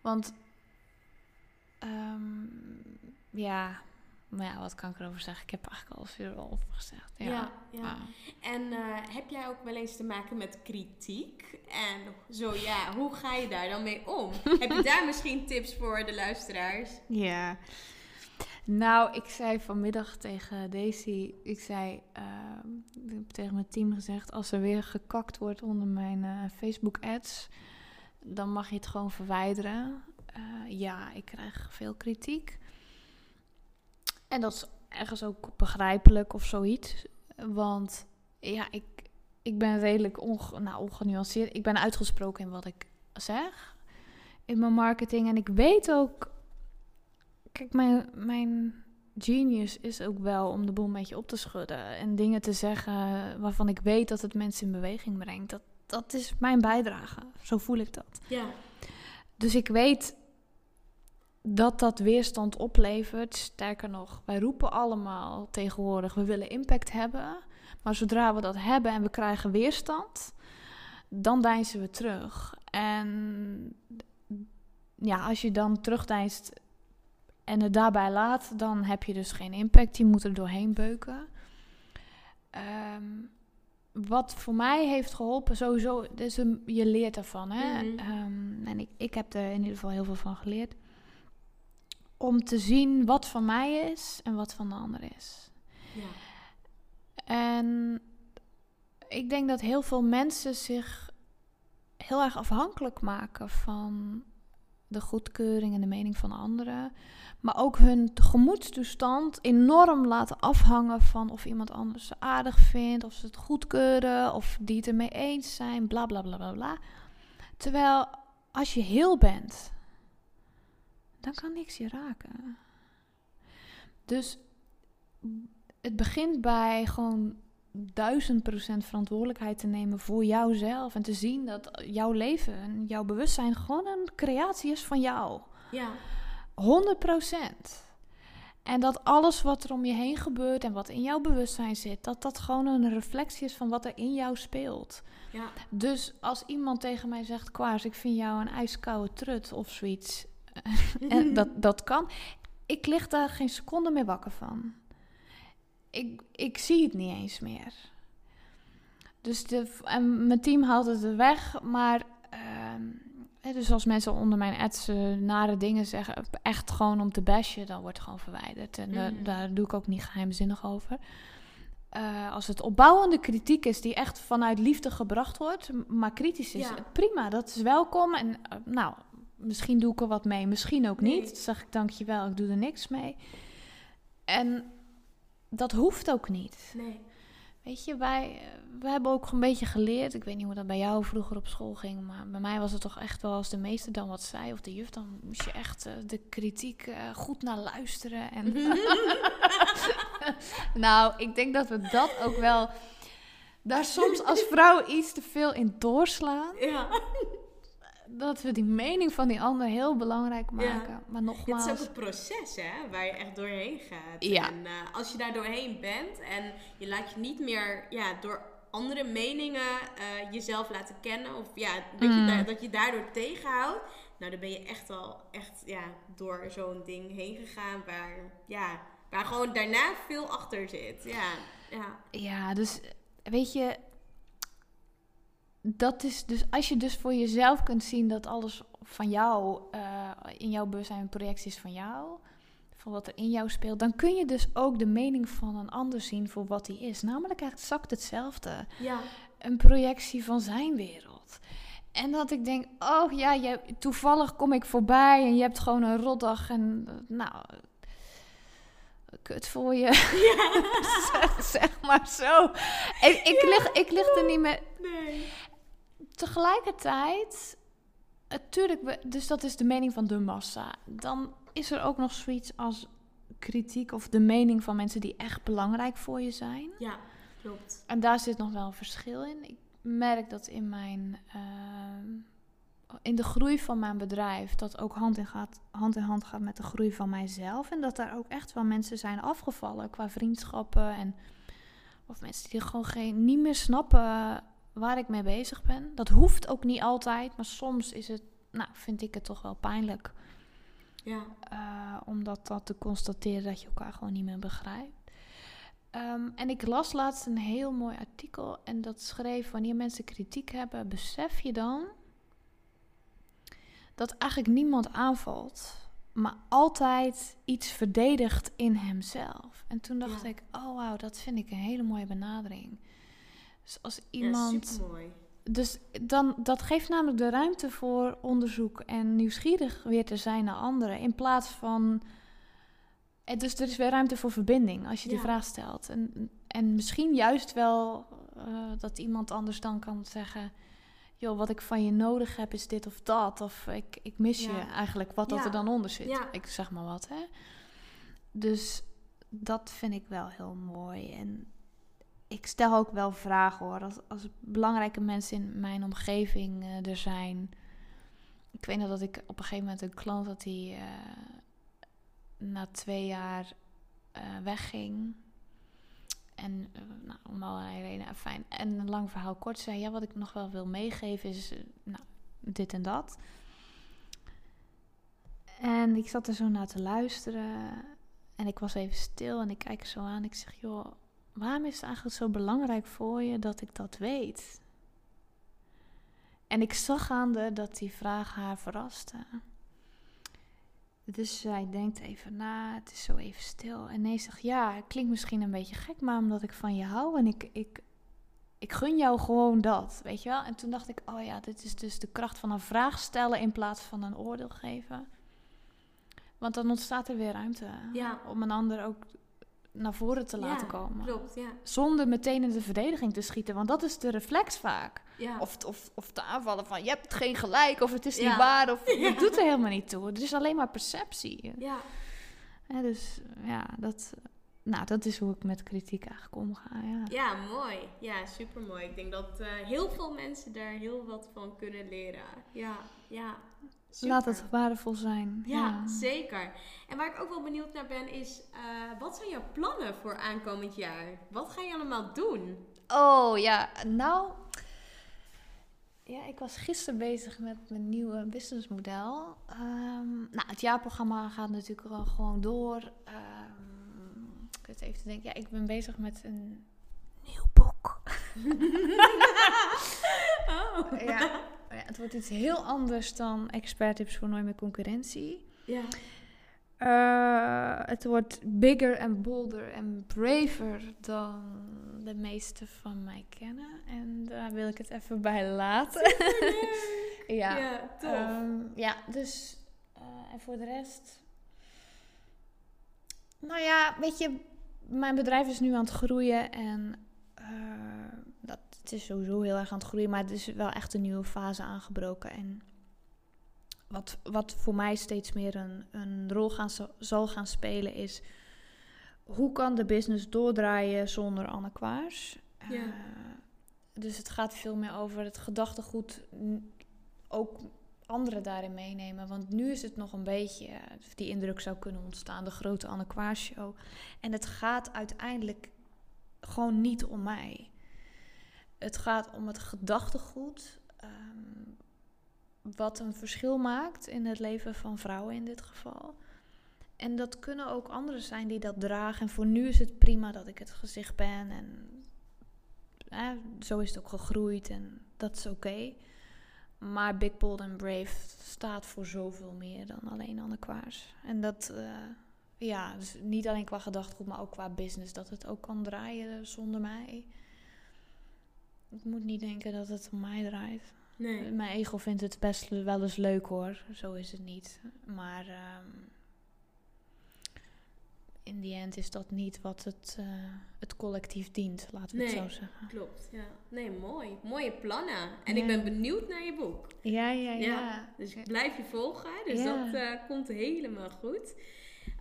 Want, um, ja, maar ja, wat kan ik erover zeggen? Ik heb eigenlijk al veel over gezegd. Ja, ja. En uh, heb jij ook wel eens te maken met kritiek? En zo ja, hoe ga je daar dan mee om? heb je daar misschien tips voor de luisteraars? Ja. Nou, ik zei vanmiddag tegen Daisy, ik zei, uh, ik heb tegen mijn team gezegd, als er weer gekakt wordt onder mijn uh, Facebook ads, dan mag je het gewoon verwijderen. Uh, ja, ik krijg veel kritiek. En dat is ergens ook begrijpelijk of zoiets. Want ja, ik, ik ben redelijk onge, nou, ongenuanceerd. Ik ben uitgesproken in wat ik zeg in mijn marketing. En ik weet ook. Kijk, mijn, mijn genius is ook wel om de boel een beetje op te schudden. En dingen te zeggen waarvan ik weet dat het mensen in beweging brengt. Dat, dat is mijn bijdrage. Zo voel ik dat. Ja. Dus ik weet dat dat weerstand oplevert. Sterker nog, wij roepen allemaal tegenwoordig: we willen impact hebben. Maar zodra we dat hebben en we krijgen weerstand, dan deinzen we terug. En ja, als je dan terugdeinst en het daarbij laat, dan heb je dus geen impact. Je moet er doorheen beuken. Ehm, wat voor mij heeft geholpen, sowieso, dus je leert ervan. Hè? Mhm. Ehm, en ik, ik heb er in ieder geval heel veel van geleerd om te zien wat van mij is en wat van de ander is. Ja. En ik denk dat heel veel mensen zich heel erg afhankelijk maken van de goedkeuring en de mening van anderen. Maar ook hun gemoedstoestand enorm laten afhangen van of iemand anders ze aardig vindt, of ze het goedkeuren, of die het ermee eens zijn, bla bla bla bla bla. Terwijl als je heel bent dan kan niks je raken. Dus het begint bij gewoon duizend procent verantwoordelijkheid te nemen voor jouzelf. En te zien dat jouw leven en jouw bewustzijn gewoon een creatie is van jou. Ja. 100 procent. En dat alles wat er om je heen gebeurt en wat in jouw bewustzijn zit, dat dat gewoon een reflectie is van wat er in jou speelt. Ja. Dus als iemand tegen mij zegt, Kwaars, ik vind jou een ijskoude trut of zoiets. en dat, dat kan. Ik lig daar geen seconde meer wakker van. Ik, ik zie het niet eens meer. Dus de, en mijn team haalt het weg, maar... Uh, dus als mensen onder mijn ads nare dingen zeggen, echt gewoon om te bashen, dan wordt het gewoon verwijderd. En mm. daar doe ik ook niet geheimzinnig over. Uh, als het opbouwende kritiek is die echt vanuit liefde gebracht wordt, maar kritisch is, prima, dat is welkom. En uh, nou, misschien doe ik er wat mee, misschien ook niet. Dan zeg ik dankjewel, ik doe er niks mee. En dat hoeft ook niet. Nee. Weet je, wij, we hebben ook een beetje geleerd. Ik weet niet hoe dat bij jou vroeger op school ging. Maar bij mij was het toch echt wel als de meester dan wat zei. Of de juf, dan moest je echt uh, de kritiek uh, goed naar luisteren. En nou, ik denk dat we dat ook wel... Daar soms als vrouw iets te veel in doorslaan. Ja dat we die mening van die ander heel belangrijk maken. Maar nogmaals... het is ook een proces, hè, waar je echt doorheen gaat. Ja. En uh, als je daar doorheen bent en je laat je niet meer ja, door andere meningen uh, jezelf laten kennen... of ja, dat, je, mm. dat je daardoor tegenhoudt... nou, dan ben je echt al echt, ja, door zo'n ding heen gegaan... waar, ja, waar gewoon daarna veel achter zit. Ja, ja. ja dus weet je dat is dus, als je dus voor jezelf kunt zien dat alles van jou, uh, in jouw bewustzijn een projectie is van jou, van wat er in jou speelt, dan kun je dus ook de mening van een ander zien voor wat hij is. Namelijk exact hetzelfde. Ja. Een projectie van zijn wereld. En dat ik denk, oh ja, je, toevallig kom ik voorbij en je hebt gewoon een rotdag en nou, kut voor je. Ja. zeg, maar zo. Ik, ik, lig, ik lig er niet meer. Nee. Tegelijkertijd, natuurlijk, dus dat is de mening van de massa. Dan is er ook nog zoiets als kritiek of de mening van mensen die echt belangrijk voor je zijn. Ja, klopt. En daar zit nog wel een verschil in. Ik merk dat in mijn. Ehm, in de groei van mijn bedrijf, dat ook hand in, gaat, hand in hand gaat met de groei van mijzelf. En dat daar ook echt wel mensen zijn afgevallen qua vriendschappen. En, of mensen die gewoon geen, niet meer snappen waar ik mee bezig ben. Dat hoeft ook niet altijd, maar soms is het, nou, vind ik het toch wel pijnlijk. Ja. Uh, om dat, te constateren dat je elkaar gewoon niet meer begrijpt. Um, en ik las laatst een heel mooi artikel en dat schreef: wanneer mensen kritiek hebben, besef je dan dat eigenlijk niemand aanvalt, maar altijd iets verdedigt in hemzelf. En toen dacht ik, oh wauw, dat vind ik een hele mooie benadering. Dus als iemand. Ja. Dus dan, dat geeft namelijk de ruimte voor onderzoek en nieuwsgierig weer te zijn naar anderen. In plaats van. Dus er is weer ruimte voor verbinding als je die vraag stelt. En, en misschien juist wel uh, dat iemand anders dan kan zeggen joh, wat ik van je nodig heb is dit of dat. Of ik, ik mis je eigenlijk, wat dat er dan onder zit. Ik zeg maar wat, hè. Dus dat vind ik wel heel mooi. En ik stel ook wel vragen hoor. Als, als belangrijke mensen in mijn omgeving uh, er zijn. Ik weet nog dat ik op een gegeven moment een klant had die uh, na twee jaar uh, wegging. En nou, om allerlei redenen, fijn. En een lang verhaal kort zei, ja, wat ik nog wel wil meegeven is, nou, dit en dat. En ik zat er zo naar te luisteren. En ik was even stil en ik kijk zo aan. Ik zeg, joh, waarom is het eigenlijk zo belangrijk voor je dat ik dat weet? En ik zag aan de dat die vraag haar verraste. Dus zij denkt even na, het is zo even stil. En nee zegt, ja, het klinkt misschien een beetje gek, maar omdat ik van je hou en ik, ik, ik gun jou gewoon dat, weet je wel. En toen dacht ik, oh ja, dit is dus de kracht van een vraag stellen in plaats van een oordeel geven. Want dan ontstaat er weer ruimte ja. om een ander ook naar voren te laten komen. Klopt, ja. Zonder meteen in de verdediging te schieten, want dat is de reflex vaak. Ja. Of, of, of te aanvallen van je hebt geen gelijk, of het is niet waar, of het doet er helemaal niet toe. Het is alleen maar perceptie. Ja. ja. Dus ja, dat, nou, dat is hoe ik met kritiek eigenlijk omga. Ja, ja mooi. Ja, super mooi. Ik denk dat uh, heel veel mensen daar heel wat van kunnen leren. Ja, ja. Laat het waardevol zijn. Ja, zeker. En waar ik ook wel benieuwd naar ben is, uh, wat zijn jouw plannen voor aankomend jaar? Wat ga je allemaal doen? Oh ja, nou, ja, ik was gisteren bezig met mijn nieuwe businessmodel. Um, nou, het jaarprogramma gaat natuurlijk wel gewoon door. Um, ik zit even te denken, ja, ik ben bezig met een nieuw boek. Oh. ja ja, het wordt iets heel anders dan expert tips voor nooit meer concurrentie. Ja. Uh, het wordt bigger en bolder en braver dan de meeste van mij kennen. En daar wil ik het even bij laten. ja, ja, tof. Um, ja, dus uh, en voor de rest. Nou ja, weet je, mijn bedrijf is nu aan het groeien en uh, dat het is sowieso heel erg aan het groeien, maar het is wel echt een nieuwe fase aangebroken. En wat, wat voor mij steeds meer een, een rol gaan, zal gaan spelen is... hoe kan de business doordraaien zonder Anne Kwaars? Ja. Uh, dus het gaat veel meer over het gedachtegoed ook anderen daarin meenemen. Want nu is het nog een beetje, die indruk zou kunnen ontstaan, de grote Anne Kwaars show. En het gaat uiteindelijk gewoon niet om mij. Het gaat om het gedachtegoed. Um, wat een verschil maakt in het leven van vrouwen in dit geval. En dat kunnen ook anderen zijn die dat dragen. En voor nu is het prima dat ik het gezicht ben. En zo is het ook gegroeid. En dat is oké. Maar Big Bold and Brave staat voor zoveel meer dan alleen Anne Kwaars. En dat, eh, ja, dus niet alleen qua gedachtegoed, maar ook qua business. Dat het ook kan draaien zonder mij. Ik moet niet denken dat het om mij draait. Nee. Mijn ego vindt het best wel eens leuk hoor. Zo is het niet. Maar ehm, in die end is dat niet wat het, eh, het collectief dient, laten we Nee. het zo zeggen. Klopt, ja. Nee, mooi. Mooie plannen. En Ja. ik ben benieuwd naar je boek. Ja, ja, ja. Ja, dus ik blijf je volgen. Dus Ja. dat eh, komt helemaal goed.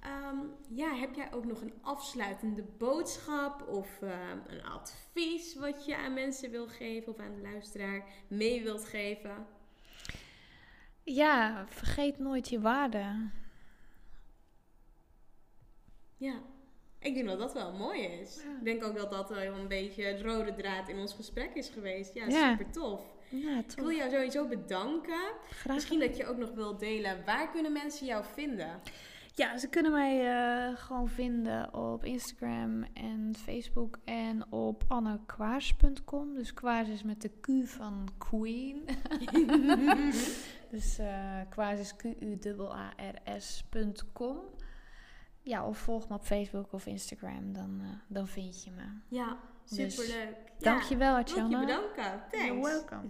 Ehm, ja, heb jij ook nog een afsluitende boodschap of eh, een advies wat je aan mensen wil geven of aan de luisteraar mee wilt geven? Ja, vergeet nooit je waarde. Ja, ik denk dat dat wel mooi is. Ja. Ik denk ook dat dat wel een beetje het rode draad in ons gesprek is geweest. Ja, Ja. super tof. Ja, Ik wil jou sowieso bedanken. Graag. Misschien dat je ook nog wilt delen. Waar kunnen mensen jou vinden? Ja, ze kunnen mij eh, gewoon vinden op Instagram en Facebook en op annekwaars.com. Dus kwaars is met de Q van Queen. dus kwaars is Q-U-A-A-R-S.com. Ja, of volg me op Facebook of Instagram, dan, eh, dan vind je me. Ja, Dus, superleuk. Dankjewel, Wil ik je bedanken. Thanks. You're welcome.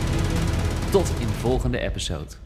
Tot in de volgende episode.